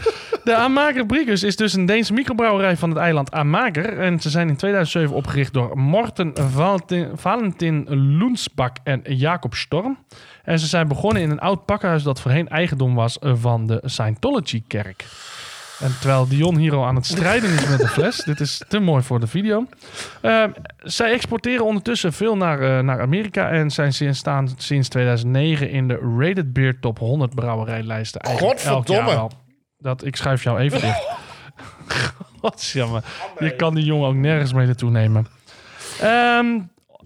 B: De Amager Briegus is dus een Deense microbrouwerij van het eiland Amager. En ze zijn in 2007 opgericht door Morten Valentin, Valentin Loensbak en Jacob Storm. En ze zijn begonnen in een oud pakhuis dat voorheen eigendom was van de Scientology-kerk. En terwijl Dion hier al aan het strijden is met de fles. <laughs> Dit is te mooi voor de video. Eh, zij exporteren ondertussen veel naar, eh, naar Amerika. En zijn sinds, staan sinds 2009 in de Rated Beer Top 100 brouwerijlijsten. Eigenlijk elk jaar
A: Godverdomme.
B: Dat, ik schuif jou even dicht. <laughs> <laughs> Godsjammer. Je kan die jongen ook nergens mee naartoe nemen. Ehm,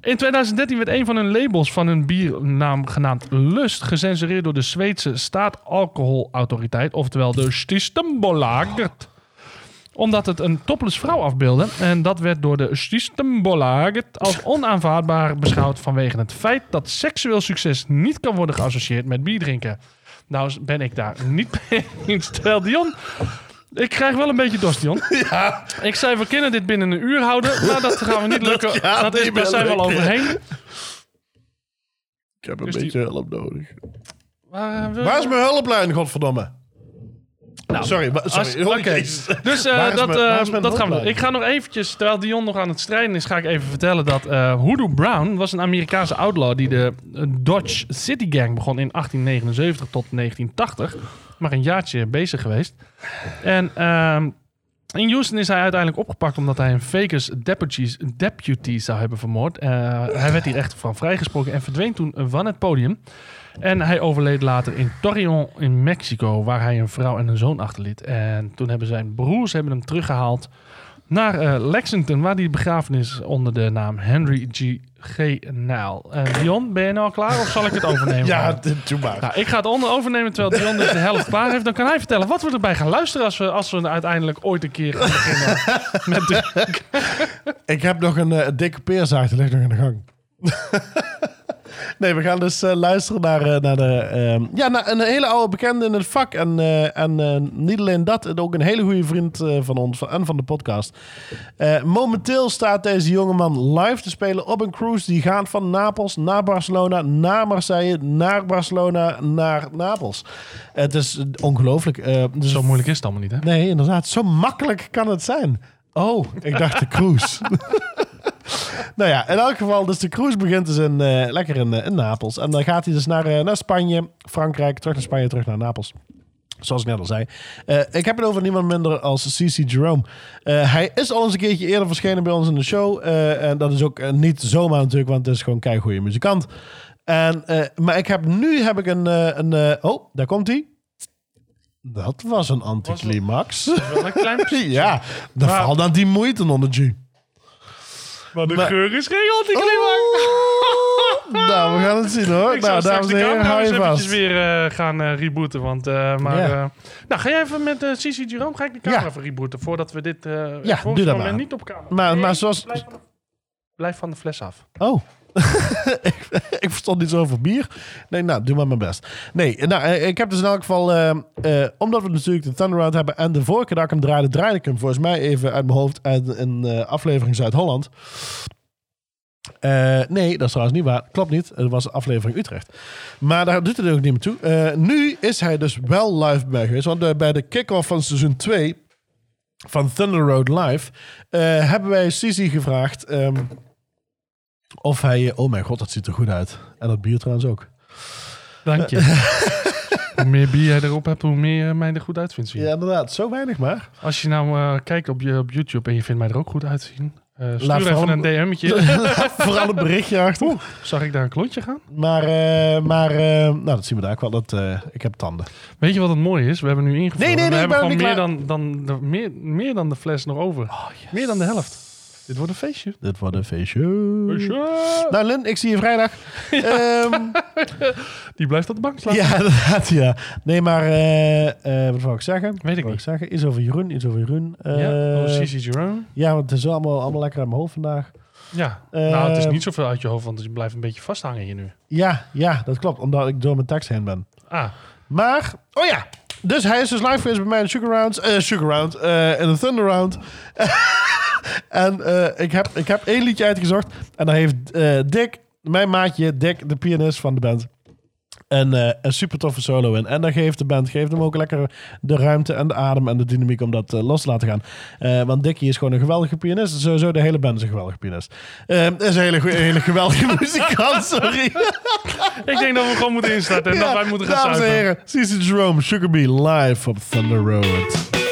B: in 2013 werd een van hun labels van hun biernaam genaamd Lust gecensureerd door de Zweedse staatalcoholautoriteit, oftewel de Systembolaget omdat het een topless vrouw afbeeldde. En dat werd door de Systembolaget als onaanvaardbaar beschouwd vanwege het feit dat seksueel succes niet kan worden geassocieerd met bierdrinken. Nou ben ik daar niet <laughs> mee eens. Terwijl Dion... Ik krijg wel een beetje dorst, Dion. <laughs>
A: Ja,
B: Ik zei, we kunnen dit binnen een uur houden. Maar dat gaan we niet <laughs> lukken. Dat,
A: gaat
B: is,
A: niet
B: daar
A: meer
B: zijn we al overheen.
A: ik heb een
B: Dus die-
A: beetje hulp nodig.
B: Eh, we-
A: Waar is mijn hulplijn, godverdomme?
B: Nou,
A: sorry, wa- sorry.
B: Als- Oké,
A: Jezus.
B: dus eh,
A: Waar is
B: dat,
A: mijn-
B: eh,
A: waar is mijn
B: dat gaan we doen.
A: hulplijn?
B: Ik ga nog eventjes, terwijl Dion nog aan het strijden is, ga ik even vertellen dat eh Hoodoo Brown was een Amerikaanse outlaw die de eh, Dodge City Gang begon in 1879 tot 1980. Maar een jaartje bezig geweest. En ehm, in Houston is hij uiteindelijk opgepakt omdat hij een Vegas deputies, deputy zou hebben vermoord. Eh, hij werd hier echt van vrijgesproken en verdween toen van het podium. En hij overleed later in Torreon in Mexico, waar hij een vrouw en een zoon achterliet. En toen hebben zijn broers hebben hem teruggehaald naar eh, Lexington, waar hij begraven is onder de naam Henry G. G. Nile. En Dion, ben je nou al klaar of zal ik het overnemen? <laughs>
A: Ja, doe maar.
B: Nou, ik ga het onder overnemen terwijl Dion dus de helft klaar heeft. Dan kan hij vertellen wat we erbij gaan luisteren als we, als we uiteindelijk ooit een keer gaan beginnen <laughs> met de...
A: Ik heb nog een eh, dikke peerzaag, die ligt nog in de gang. <laughs> Nee, we gaan dus eh, luisteren naar, eh, naar, de, ehm, ja, naar een hele oude bekende in het vak. En, eh, en niet alleen dat, ook een hele goede vriend van ons van- en van de podcast. Momenteel staat deze jongeman live te spelen op een cruise. Die gaat van Napels naar Barcelona, naar Marseille, naar Barcelona, naar Napels. Het is ongelooflijk. dus
B: Zo moeilijk is het allemaal niet, hè?
A: Nee, inderdaad. Zo makkelijk kan het zijn. Oh, ik dacht de cruise. <laughs> <laughs> nou ja, in elk geval, dus de cruise begint dus in, eh, lekker in, in Napels. En dan gaat hij dus naar, eh, naar Spanje, Frankrijk, terug naar Spanje, terug naar Napels. Zoals ik net al zei. Ik heb het over niemand minder als CC Jerome. Hij is al eens een keertje eerder verschenen bij ons in de show. En dat is ook niet zomaar natuurlijk, want het is gewoon een goede muzikant. En, maar ik heb nu heb ik een... een oh, daar komt hij. Dat was een anticlimax.
B: Wel een klein <laughs>
A: ja, daar valt dan die moeite onder G.
B: Maar de
A: Maar-
B: geur is geen anticlimax.
A: nou, we gaan het zien hoor. <laughs>
B: Ik
A: nou, dames
B: de
A: en heren, hou je vast.
B: weer eh, gaan eh, rebooten. Want, eh, maar,
A: Ja.
B: nou, ga jij even met Cici Jerome, ga ik de camera
A: Ja.
B: even rebooten. Voordat we dit eh
A: Ja, doe dat maar.
B: niet op camera.
A: Maar-
B: Nee,
A: maar zoals-
B: Blijf van, de, blijf van de fles af.
A: Oh. <laughs> ik, verstond iets over bier. Nee, nou, doe maar mijn best. Nee, nou, eh, ik heb dus in elk geval... eh, eh, omdat we natuurlijk de Thunder Round hebben... en de vorige keer dat ik hem draaide, draaide ik hem volgens mij even uit mijn hoofd... uit een aflevering Zuid-Holland. Nee, dat is trouwens niet waar. Klopt niet. Het was aflevering Utrecht. Maar daar doet het ook niet meer toe. Nu is hij dus wel live bij geweest. Want bij de kick-off van seizoen 2 van Thunder Road Live... hebben wij Sisi gevraagd... ehm, of hij... Oh mijn god, dat ziet er goed uit. En dat bier trouwens ook.
B: Dank je. <laughs> hoe meer bier jij erop hebt, hoe meer mij er goed uit vindt zien.
A: Ja, inderdaad. Zo weinig maar.
B: Als je nou eh, kijkt op, je, op YouTube en je vindt mij er ook goed uitzien... stuur
A: Laat
B: even een DM'tje. <laughs>
A: Vooral een berichtje achter.
B: Zag ik daar een klontje gaan?
A: Maar, eh, maar nou, dat zien we daar ook wel. Dat, ik heb tanden.
B: Weet je wat het mooie is? We hebben nu ingevuld.
A: Nee, nee,
B: we
A: nee, ik
B: hebben
A: ben
B: gewoon meer dan, dan, de, meer, meer dan de fles nog over.
A: Oh,
B: Meer dan de helft. Dit wordt een feestje.
A: Dit wordt een feestje.
B: Feestje.
A: Nou, Lin, ik zie je vrijdag. <laughs> Ehm,
B: Die blijft op de bank slaan.
A: ja, <laughs> inderdaad, ja. Nee, maar eh, eh, wat wou ik zeggen?
B: Weet ik niet.
A: zeggen? Iets over Jeroen, iets over Jeroen. Eh,
B: ja, oh, Cici Jerome.
A: ja, want het is allemaal, allemaal lekker aan mijn hoofd vandaag.
B: Ja,
A: Eh,
B: nou het is niet zoveel uit je hoofd, want je blijft een beetje vasthangen hier nu.
A: Ja, ja, dat klopt. Omdat ik door mijn tekst heen ben.
B: Ah,
A: Maar, oh ja. Dus hij is dus live geweest bij mij in Sugar Round. eh Sugar Round. eh in de Thunder Round. <laughs> en eh, ik, heb, ik heb één liedje uitgezocht. En dan heeft eh, Dick, mijn maatje Dick, de pianist van de band... Een, eh, een super toffe solo in. En dan geeft de band geeft hem ook lekker de ruimte en de adem en de dynamiek om dat los te laten gaan. Want Dickie is gewoon een geweldige pianist. Sowieso de hele band is een geweldige pianist. Is een hele, hele geweldige <laughs> muzikant, sorry. <laughs>
B: ik denk dat we gewoon moeten instarten en dat wij moeten gaan
A: Dames en heren, CC Jerome, Sugar Bee, live op Thunder Road.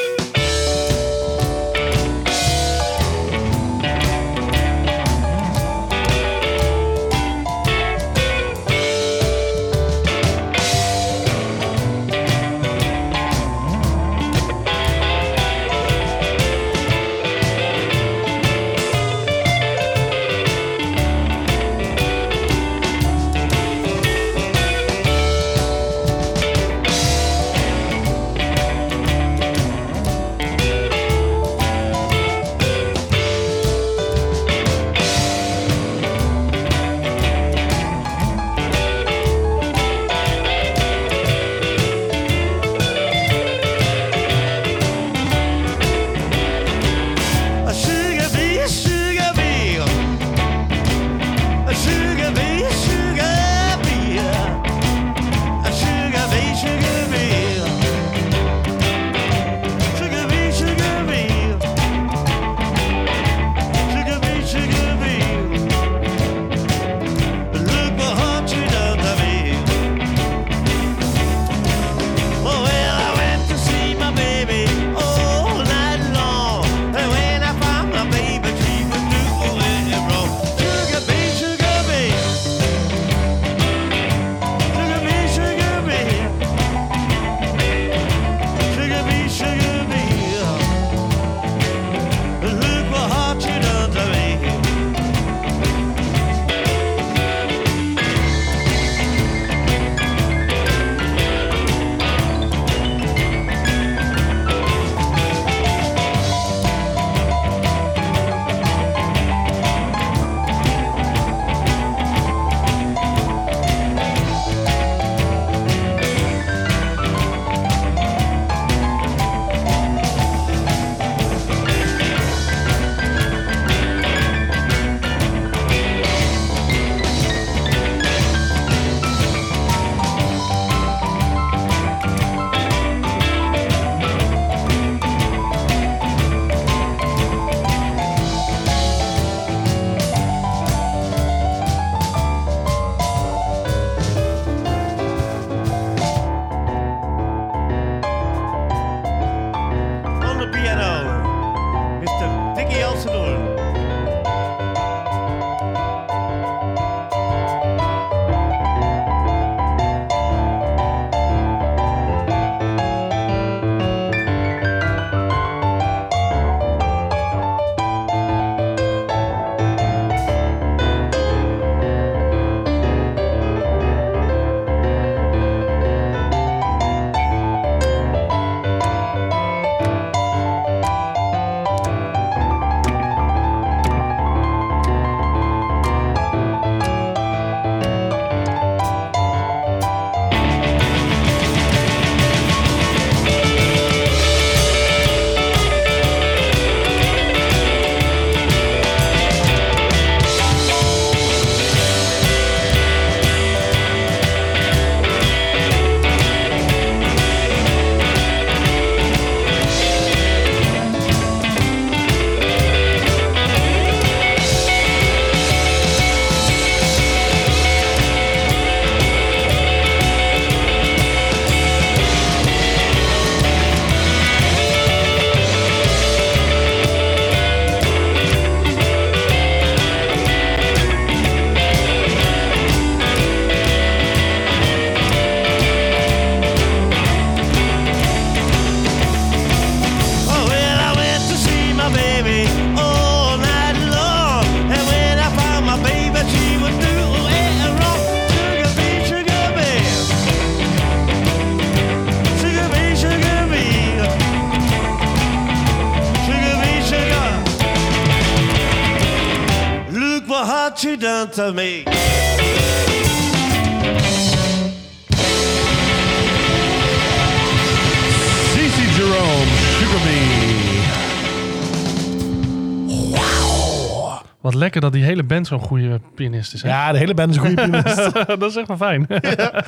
B: Wat lekker dat die hele band zo'n goede pianist is. hè?
A: Ja, de hele band is een goede pianist. <laughs>
B: dat is echt wel fijn.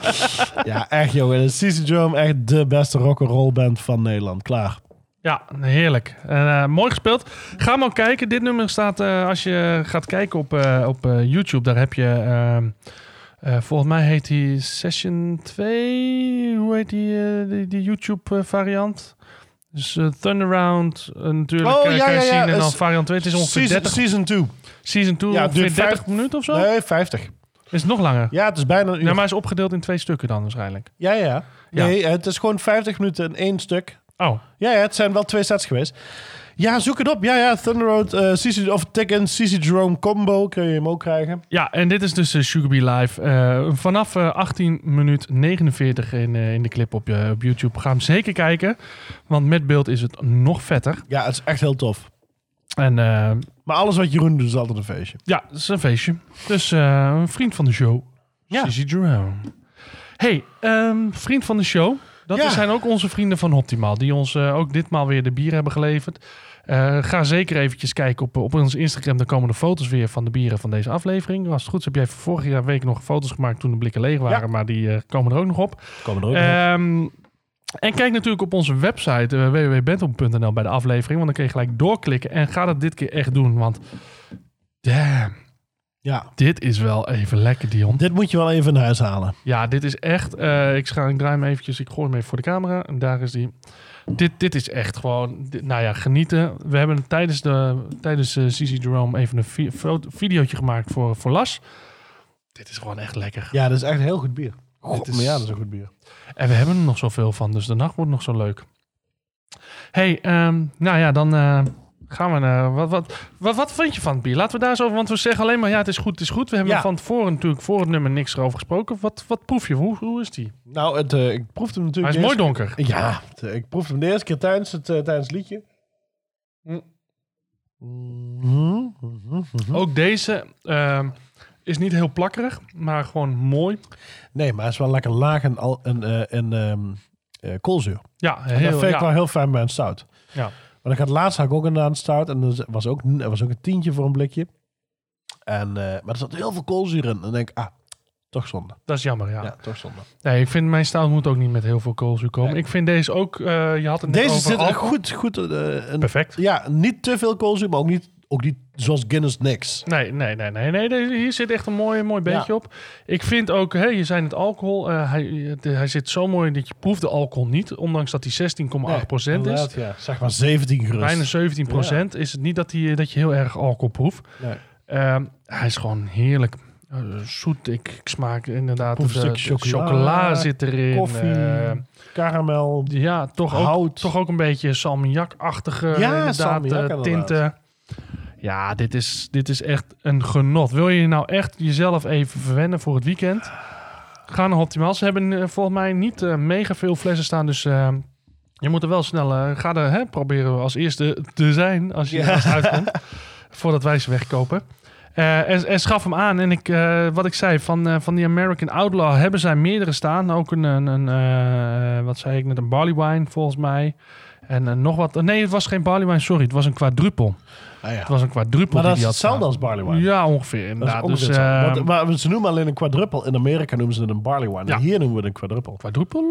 B: <laughs>
A: ja, echt jongen. CC Jerome, echt de beste rock'n'roll band van Nederland. Klaar.
B: Ja, heerlijk. Eh, mooi gespeeld. Ga maar kijken. Dit nummer staat, eh, als je gaat kijken op, eh, op YouTube, daar heb je, ehm, eh, volgens mij heet die Session 2, hoe heet die, die, die YouTube eh, variant? Dus Thunderround eh, natuurlijk
A: Oh, ja,
B: kan je
A: ja, ja.
B: zien. En dan variant 2, het is ongeveer
A: Season,
B: 30,
A: season 2.
B: Season 2,
A: Ja, het
B: ongeveer
A: duurt
B: 30
A: vijf-
B: minuten of zo?
A: Nee, 50.
B: Is het nog langer?
A: Ja, het is bijna een uur.
B: Ja, maar is opgedeeld in twee stukken dan waarschijnlijk.
A: Ja, ja. Nee, het is gewoon 50 minuten in één stuk.
B: Oh,
A: Ja, ja, het zijn wel twee sets geweest. Ja, zoek het op. Ja, ja, Thunder Road, eh CC, of Tekken, CC Jerome combo kun je hem ook krijgen.
B: Ja, en dit is dus eh, Sugar Bee Live. Eh, vanaf eh, 18 minuut 49 in, in de clip op, je op YouTube. Ga hem zeker kijken, want met beeld is het nog vetter.
A: Ja, het is echt heel tof.
B: En eh,
A: Maar alles wat Jeroen doet is altijd een feestje.
B: ja, het is een feestje. Dus eh, een vriend van de show,
A: Ja.
B: Jerome. Hey, ehm, vriend van de show. Dat
A: Ja.
B: zijn ook onze vrienden van Optimaal, die ons eh, ook ditmaal weer de bier hebben geleverd. Eh, ga zeker eventjes kijken op, op ons Instagram. Daar komen de foto's weer van de bieren van deze aflevering. Als het goed is, heb jij vorige jaar week nog foto's gemaakt toen de blikken leeg waren.
A: Ja.
B: Maar die eh, komen er ook nog op.
A: Komen er ook nog.
B: Ehm, en kijk natuurlijk op onze website uh, www.bentom.nl bij de aflevering. Want dan kun je gelijk doorklikken. En ga dat dit keer echt doen. Want damn,
A: Ja,
B: dit is wel even lekker, Dion.
A: dit moet je wel even in huis halen.
B: Ja, dit is echt... eh, ik, scha, ik draai hem eventjes. Ik gooi hem even voor de camera. En daar is die. Dit, dit is echt gewoon... dit- nou ja, genieten. We hebben tijdens, de, tijdens uh, CC Jerome even een vi foto, videootje gemaakt voor, voor Las. Dit is gewoon echt lekker.
A: Ja, dat is echt heel goed bier. God,
B: is-
A: maar ja, dat is een goed bier.
B: En we hebben er nog zoveel van, dus de nacht wordt nog zo leuk. hey, ehm, nou ja, dan eh, gaan we naar... Wat, wat, wat, wat vind je van het bier? Laten we daar eens over... Want we zeggen alleen maar, ja, het is goed, het is goed. We hebben
A: Ja.
B: van tevoren natuurlijk voor het nummer niks erover gesproken. Wat, wat proef je? Hoe, hoe is die?
A: Nou, het, eh, ik proefde hem
B: Hij
A: natuurlijk...
B: is mooi donker.
A: Ja, het, eh, ik proefde hem de eerste keer tijdens het, tijdens het liedje. Mhm, mhm.
B: Ook deze ehm, is niet heel plakkerig, maar gewoon mooi.
A: Nee, maar het is wel lekker laag en, al, en, eh, en ehm, eh, koolzuur.
B: Ja,
A: En dat
B: heel,
A: vind ik
B: ja,
A: wel heel fijn bij een stout.
B: ja.
A: Maar ik had laatst had ik ook inderdaad een stout. En er was ook, er was ook een tientje voor een blikje. En, eh, maar er zat heel veel koolzuur in. En dan denk ik, ah, toch zonde.
B: Dat is jammer, ja.
A: Ja, toch zonde.
B: Nee, ik vind mijn stout moet ook niet met heel veel koolzuur komen.
A: Nee.
B: Ik vind deze ook, je had het net
A: Deze
B: over
A: zit er goed, goed een-
B: Perfect.
A: Ja, niet te veel koolzuur, maar ook niet, ook niet zoals Guinness niks.
B: Nee, nee, nee, nee, nee. Hier zit echt een mooi, mooi beetje op. Ik vind ook, hè, je zei het alcohol, eh, hij, de- hij zit zo mooi dat je proeft de alcohol niet. Ondanks dat hij 16,8 procent is.
A: Inderdaad, Ja. Zeg maar 17 gerust.
B: Bijna 17 procent. Is het niet dat, hij, dat je heel erg alcohol proeft.
A: Nee.
B: Ehm, hij is gewoon heerlijk. Eh, zoet, ik, ik smaak inderdaad.
A: Proef een chocola,
B: chocola zit erin.
A: koffie.
B: eh,
A: Karamel.
B: ja, toch ook,
A: Hout.
B: toch ook een beetje salmiak-achtige eh, tinten. Ja, dit is, dit is echt een genot. Wil je nou echt jezelf even verwennen voor het weekend? Ga naar Optimaal. Ze hebben eh, volgens mij niet eh, mega veel flessen staan, dus eh, je moet er wel snel... ga er hè, proberen als eerste te zijn als je
A: Ja.
B: uitkomt. <laughs> voordat wij ze wegkopen. En, en schaf hem aan. En ik, wat ik zei, van, van die American Outlaw hebben zij meerdere staan. Ook een, een, een wat zei ik net, een barley wine volgens mij. En nog wat. Nee, het was geen barley wine, sorry. Het was een quadrupel.
A: Ah, ja.
B: Het was een quadrupel.
A: Maar
B: die
A: dat is
B: die
A: hetzelfde als barley wine.
B: Ja, ongeveer.
A: Dat is
B: Inderdaad.
A: ongeveer
B: Dus, eh,
A: Want- maar ze noemen alleen een quadruppel. In Amerika noemen ze het een barley wine.
B: Ja.
A: En hier noemen we het een quadruppel.
B: quadrupel.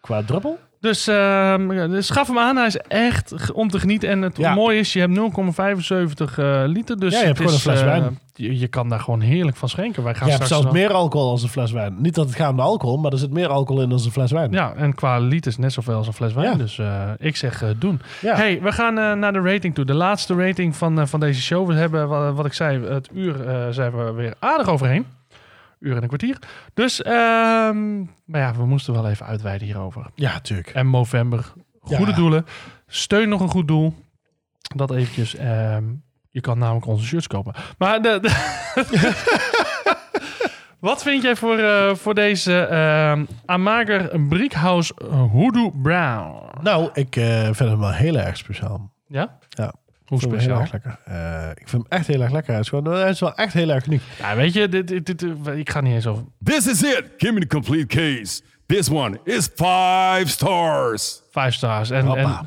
A: Quadruppel?
B: Dus, ehm, ja, dus schaf hem aan. Hij is echt om te genieten. En het
A: Ja.
B: mooie is, je hebt 0,75 eh, liter. Dus
A: Ja, je hebt gewoon
B: is,
A: een fles
B: eh,
A: wijn.
B: Je, je kan daar gewoon heerlijk van schenken. Wij gaan
A: Je hebt zelfs meer alcohol als een fles wijn. Niet dat het gaat om de alcohol, maar er zit meer alcohol in dan een fles wijn.
B: Ja, en qua liters net zoveel als een fles wijn.
A: Ja.
B: Dus eh, ik zeg doen.
A: Ja.
B: Hey, we gaan naar de rating toe. De laatste rating van, van deze show. We hebben, wa- wat, ik zei, het uur zijn we weer aardig overheen. Uur en een kwartier. Dus, ehm, maar ja, we moesten wel even uitweiden hierover.
A: Ja, tuurlijk.
B: En november, goede
A: Ja.
B: doelen. Steun nog een goed doel. Dat eventjes. ehm, je kan namelijk onze shirts kopen. Maar de, de- <laughs> wat vind jij voor, eh, voor deze ehm Amager Brickhouse Hoodoo Brown?
A: Nou, ik eh, vind hem wel heel erg speciaal.
B: Ja? Hoe
A: Ik vind hem
B: speciaal?
A: Erg lekker. Eh, ik vind hem echt heel erg lekker. Hij is, gewoon, hij is wel echt heel erg uniek.
B: Ja, weet je, dit, dit, dit- ik ga niet eens over.
C: This is it. Give me the complete case. This one is five stars.
B: Vijf stars. En,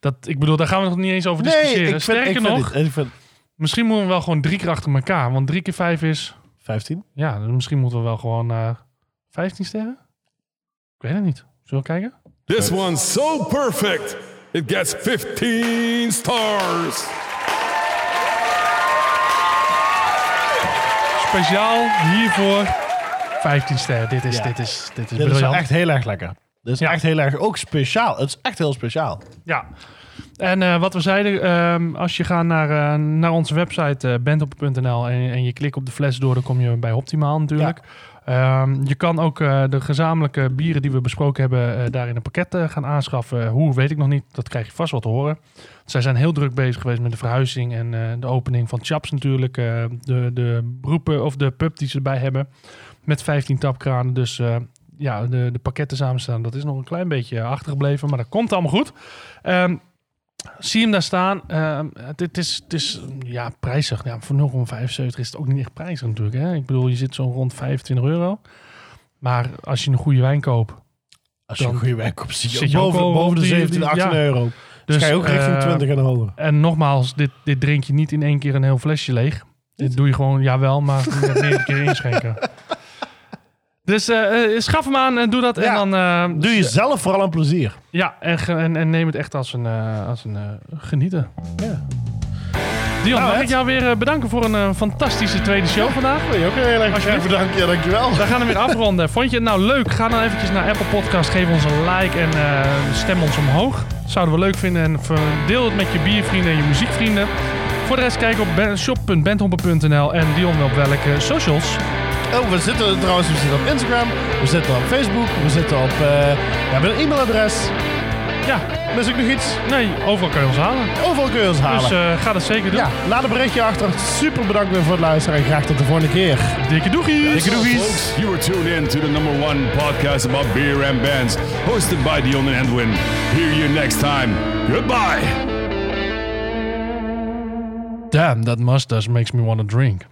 B: dat, ik bedoel, daar gaan we nog niet eens over discussiëren.
A: ik vind,
B: Sterker
A: ik vind
B: nog,
A: dit- ik vind
B: misschien moeten we wel gewoon drie keer achter elkaar. Want drie keer vijf is...
A: 15.
B: Ja, dus misschien moeten we wel gewoon naar 15 sterren. Ik weet het niet. Zullen we kijken?
C: This one's so perfect. It gets 15 stars.
B: Speciaal hiervoor 15 sterren. Dit is,
A: Ja.
B: dit is, dit is
A: Dit is
B: briljant.
A: echt heel erg lekker. Dit is
B: Ja.
A: echt heel erg, ook speciaal. Het is echt heel speciaal.
B: Ja. En eh, wat we zeiden, ehm, als je gaat naar, eh, naar onze website uh, bandhopper.nl en, en je klikt op de fles door, dan kom je bij Optimaal natuurlijk. Ehm, je kan ook eh, de gezamenlijke bieren die we besproken hebben, eh, daar in een pakket eh, gaan aanschaffen. Hoe, weet ik nog niet. Dat krijg je vast wel te horen. Zij zijn heel druk bezig geweest met de verhuizing en de opening van Chaps natuurlijk. de, de beroepen of de pub die ze erbij hebben. Met 15 tapkranen. Dus ja, de, de pakketten samenstaan, dat is nog een klein beetje achtergebleven. Maar dat komt allemaal goed. Ehm, zie hem daar staan. Ehm, het, is, het is ja, prijzig. Ja, voor 0,75 is het ook niet echt prijzig natuurlijk. Hè? Ik bedoel, je zit zo rond 25 euro. Maar als je een goede wijn koopt.
A: Als je een goede wijn koopt, zit je,
B: zit je ook
A: boven, de
B: die-
A: 17,
B: die-
A: 18
B: ja.
A: euro. Dus,
B: Dus,
A: ga je ook richting
B: eh,
A: 20 en hoger.
B: En nogmaals, dit, dit drink je niet in één keer een heel flesje leeg. Dit doe je gewoon, jawel, maar meerdere keer <laughs> inschenken. Dus eh, eh, schaf hem aan en doe dat. En dan eh,
A: Doe jezelf vooral een plezier.
B: Ja, en, en, en neem het echt als een, eh, als een eh, genieten.
A: Ja.
B: Dion,
A: Nou,
B: mag ik jou weer eh, bedanken voor een eh, fantastische tweede show vandaag.
A: Wil je ook heel erg graag bedanken. Ja, dankjewel.
B: We gaan hem weer afronden. Vond je het nou leuk? Ga dan eventjes naar Apple Podcast, geef ons een like en eh, stem ons omhoog. Zouden we leuk vinden en deel het met je biervrienden en je muziekvrienden. Voor de rest kijk op ben- shop.bandhomper.nl en Dion op welke socials.
A: Oh, we zitten trouwens we zitten op Instagram. We zitten op Facebook. We zitten op... eh, we hebben een e-mailadres.
B: Ja,
A: Mis ik nog iets?
B: nee, overal kan je ons halen.
A: Overal kun je ons halen.
B: Dus eh, ga dat zeker doen.
A: ja, laat een berichtje achter. Super bedankt weer voor het luisteren. En graag tot de volgende keer.
B: Dikke doegies!
A: Dikke doegies.
C: Folks, you were tuned in to the number one podcast about beer and bands, hosted by Dion and Edwin. Hear you next time. Goodbye.
B: Damn, that mustache makes me want to drink.